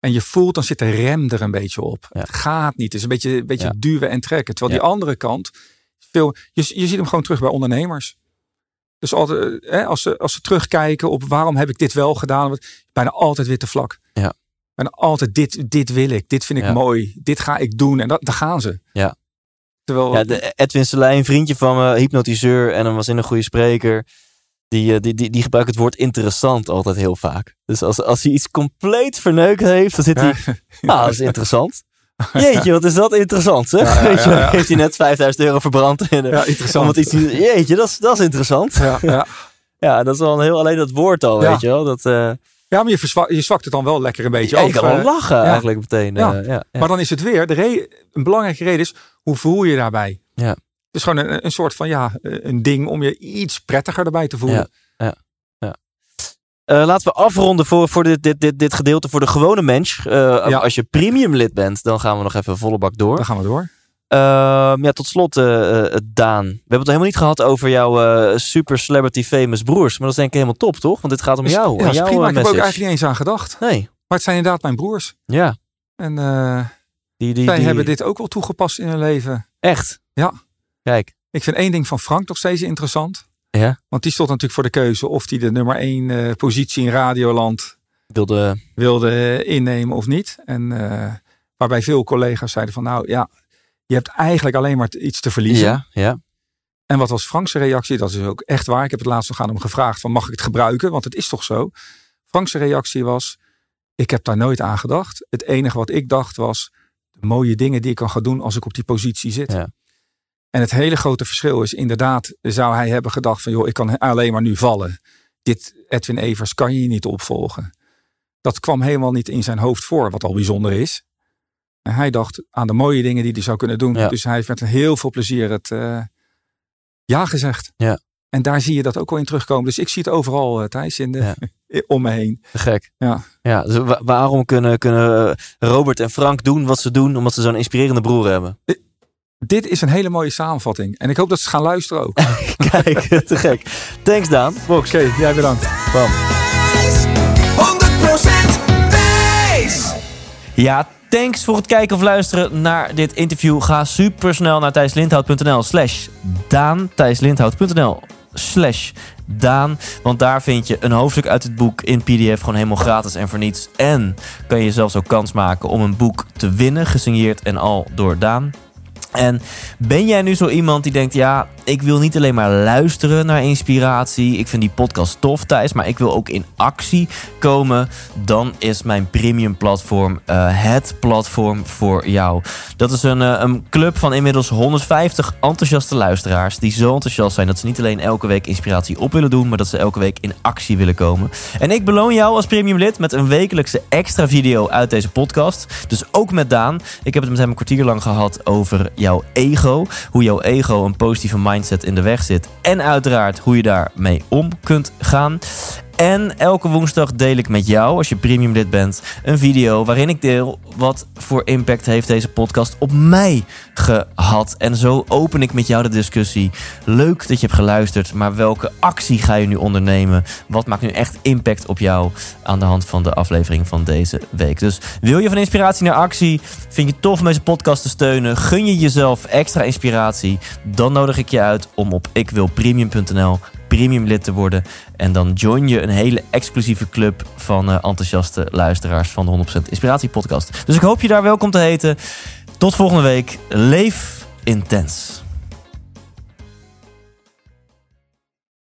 En je voelt, dan zit de rem er een beetje op. Het gaat niet. Het is een beetje, een beetje duwen en trekken. Terwijl die andere kant, veel, je, je ziet hem gewoon terug bij ondernemers. Dus altijd, hè, als, ze, als ze terugkijken op waarom heb ik dit wel gedaan, wordt bijna altijd weer te vlak. Ja. Bijna altijd dit, dit wil ik, dit vind ik Ja. mooi, dit ga ik doen. En dat, daar gaan ze. Ja. Terwijl, Ja, de Edwin Selijn, een vriendje van me, hypnotiseur en dan was in een goede spreker. Die, eh, die, die, die gebruikt het woord interessant altijd heel vaak. Dus als, als hij iets compleet verneukt heeft, dan zit hij... Nou, dat is interessant. Jeetje, wat is dat interessant, zeg. Ja, ja, ja, heeft hij net 5000 euro verbrand. In Ja, interessant. Iets, jeetje, dat is, dat is interessant. Ja, ja. Ja, dat is wel een heel, alleen dat woord al, Ja. weet je wel. Dat, eh ja, maar je, je zwakt het dan wel lekker een beetje af. je kan wel eh, lachen eigenlijk meteen. ja. Maar dan is het weer, de een belangrijke reden is, hoe voel je je daarbij? Ja. Het is gewoon een, een soort van, ja, een ding om je iets prettiger erbij te voelen. Eh, laten we afronden voor, voor dit, dit, dit, dit gedeelte voor de gewone mens. Eh, Ja. Als je premium lid bent, dan gaan we nog even volle bak door. Dan gaan we door. Ehm, ja, tot slot, eh, Daan. We hebben het helemaal niet gehad over jouw super celebrity famous broers. Maar dat is denk ik helemaal top, toch? Want dit gaat om Is- jou. ja, is jouw prima. Ik heb er ook eigenlijk niet eens aan gedacht. Nee, Maar het zijn inderdaad mijn broers. ja. En Die, die, zij die- hebben dit ook wel toegepast in hun leven. Echt? Ja. Kijk. Ik vind één ding van Frank nog steeds interessant. Ja. Want die stond natuurlijk voor de keuze of hij de nummer één eh, positie in Radioland wilde... wilde innemen of niet. En eh, waarbij veel collega's zeiden van nou ja, je hebt eigenlijk alleen maar iets te verliezen. Ja, ja. En wat was Frank's reactie? Dat is ook echt waar. Ik heb het laatst nog aan hem gevraagd van mag ik het gebruiken? Want het is toch zo. Frank's reactie was ik heb daar nooit aan gedacht. Het enige wat ik dacht was de mooie dingen die ik kan gaan doen als ik op die positie zit. Ja. En het hele grote verschil is inderdaad zou hij hebben gedacht van joh ik kan alleen maar nu vallen. Dit Edwin Evers kan je niet opvolgen. Dat kwam helemaal niet in zijn hoofd voor, wat al bijzonder is. En hij dacht aan de mooie dingen die hij zou kunnen doen. Ja. Dus hij heeft met heel veel plezier het eh, ja gezegd. Ja. En daar zie je dat ook wel in terugkomen. Dus ik zie het overal, eh, Thijs, in de, om me heen. Gek. Ja. Ja, dus wa- waarom kunnen, kunnen eh, Robert en Frank doen wat ze doen? Omdat ze zo'n inspirerende broer hebben. Dit is een hele mooie samenvatting. En ik hoop dat ze gaan luisteren ook. Kijk, te gek. Thanks Daan. Box. Oké, jij bedankt. Bam. 100% wijs. Ja, thanks voor het kijken of luisteren naar dit interview. Ga super snel naar thijslindhout.nl slash Daan. thijslindhout.nl slash Daan. Want daar vind je een hoofdstuk uit het boek in pdf gewoon helemaal gratis en voor niets. En kan je zelfs ook kans maken om een boek te winnen, gesigneerd en al door Daan. En ben jij nu zo iemand die denkt: ja, ik wil niet alleen maar luisteren naar inspiratie. Ik vind die podcast tof, Thijs, maar ik wil ook in actie komen. Dan is mijn premium platform eh, het platform voor jou. Dat is een, eh, een club van inmiddels 150 enthousiaste luisteraars. Die zo enthousiast zijn dat ze niet alleen elke week inspiratie op willen doen, maar dat ze elke week in actie willen komen. En ik beloon jou als premium lid met een wekelijkse extra video uit deze podcast. Dus ook met Daan. Ik heb het met hem een kwartier lang gehad over jouw ego. Hoe jouw ego een positieve mindset in de weg zit. En uiteraard hoe je daarmee om kunt gaan. En elke woensdag deel ik met jou, als je premium lid bent, een video waarin ik deel wat voor impact heeft deze podcast op mij gehad. En zo open ik met jou de discussie. Leuk dat je hebt geluisterd, maar welke actie ga je nu ondernemen? Wat maakt nu echt impact op jou aan de hand van de aflevering van deze week? Dus wil je van inspiratie naar actie? Vind je het tof om deze podcast te steunen? Gun je jezelf extra inspiratie? Dan nodig ik je uit om op ikwilpremium.nl premium lid te worden. En dan join je een hele exclusieve club van eh, enthousiaste luisteraars van de 100% Inspiratie Podcast. Dus ik hoop je daar welkom te heten. Tot volgende week. Leef intens.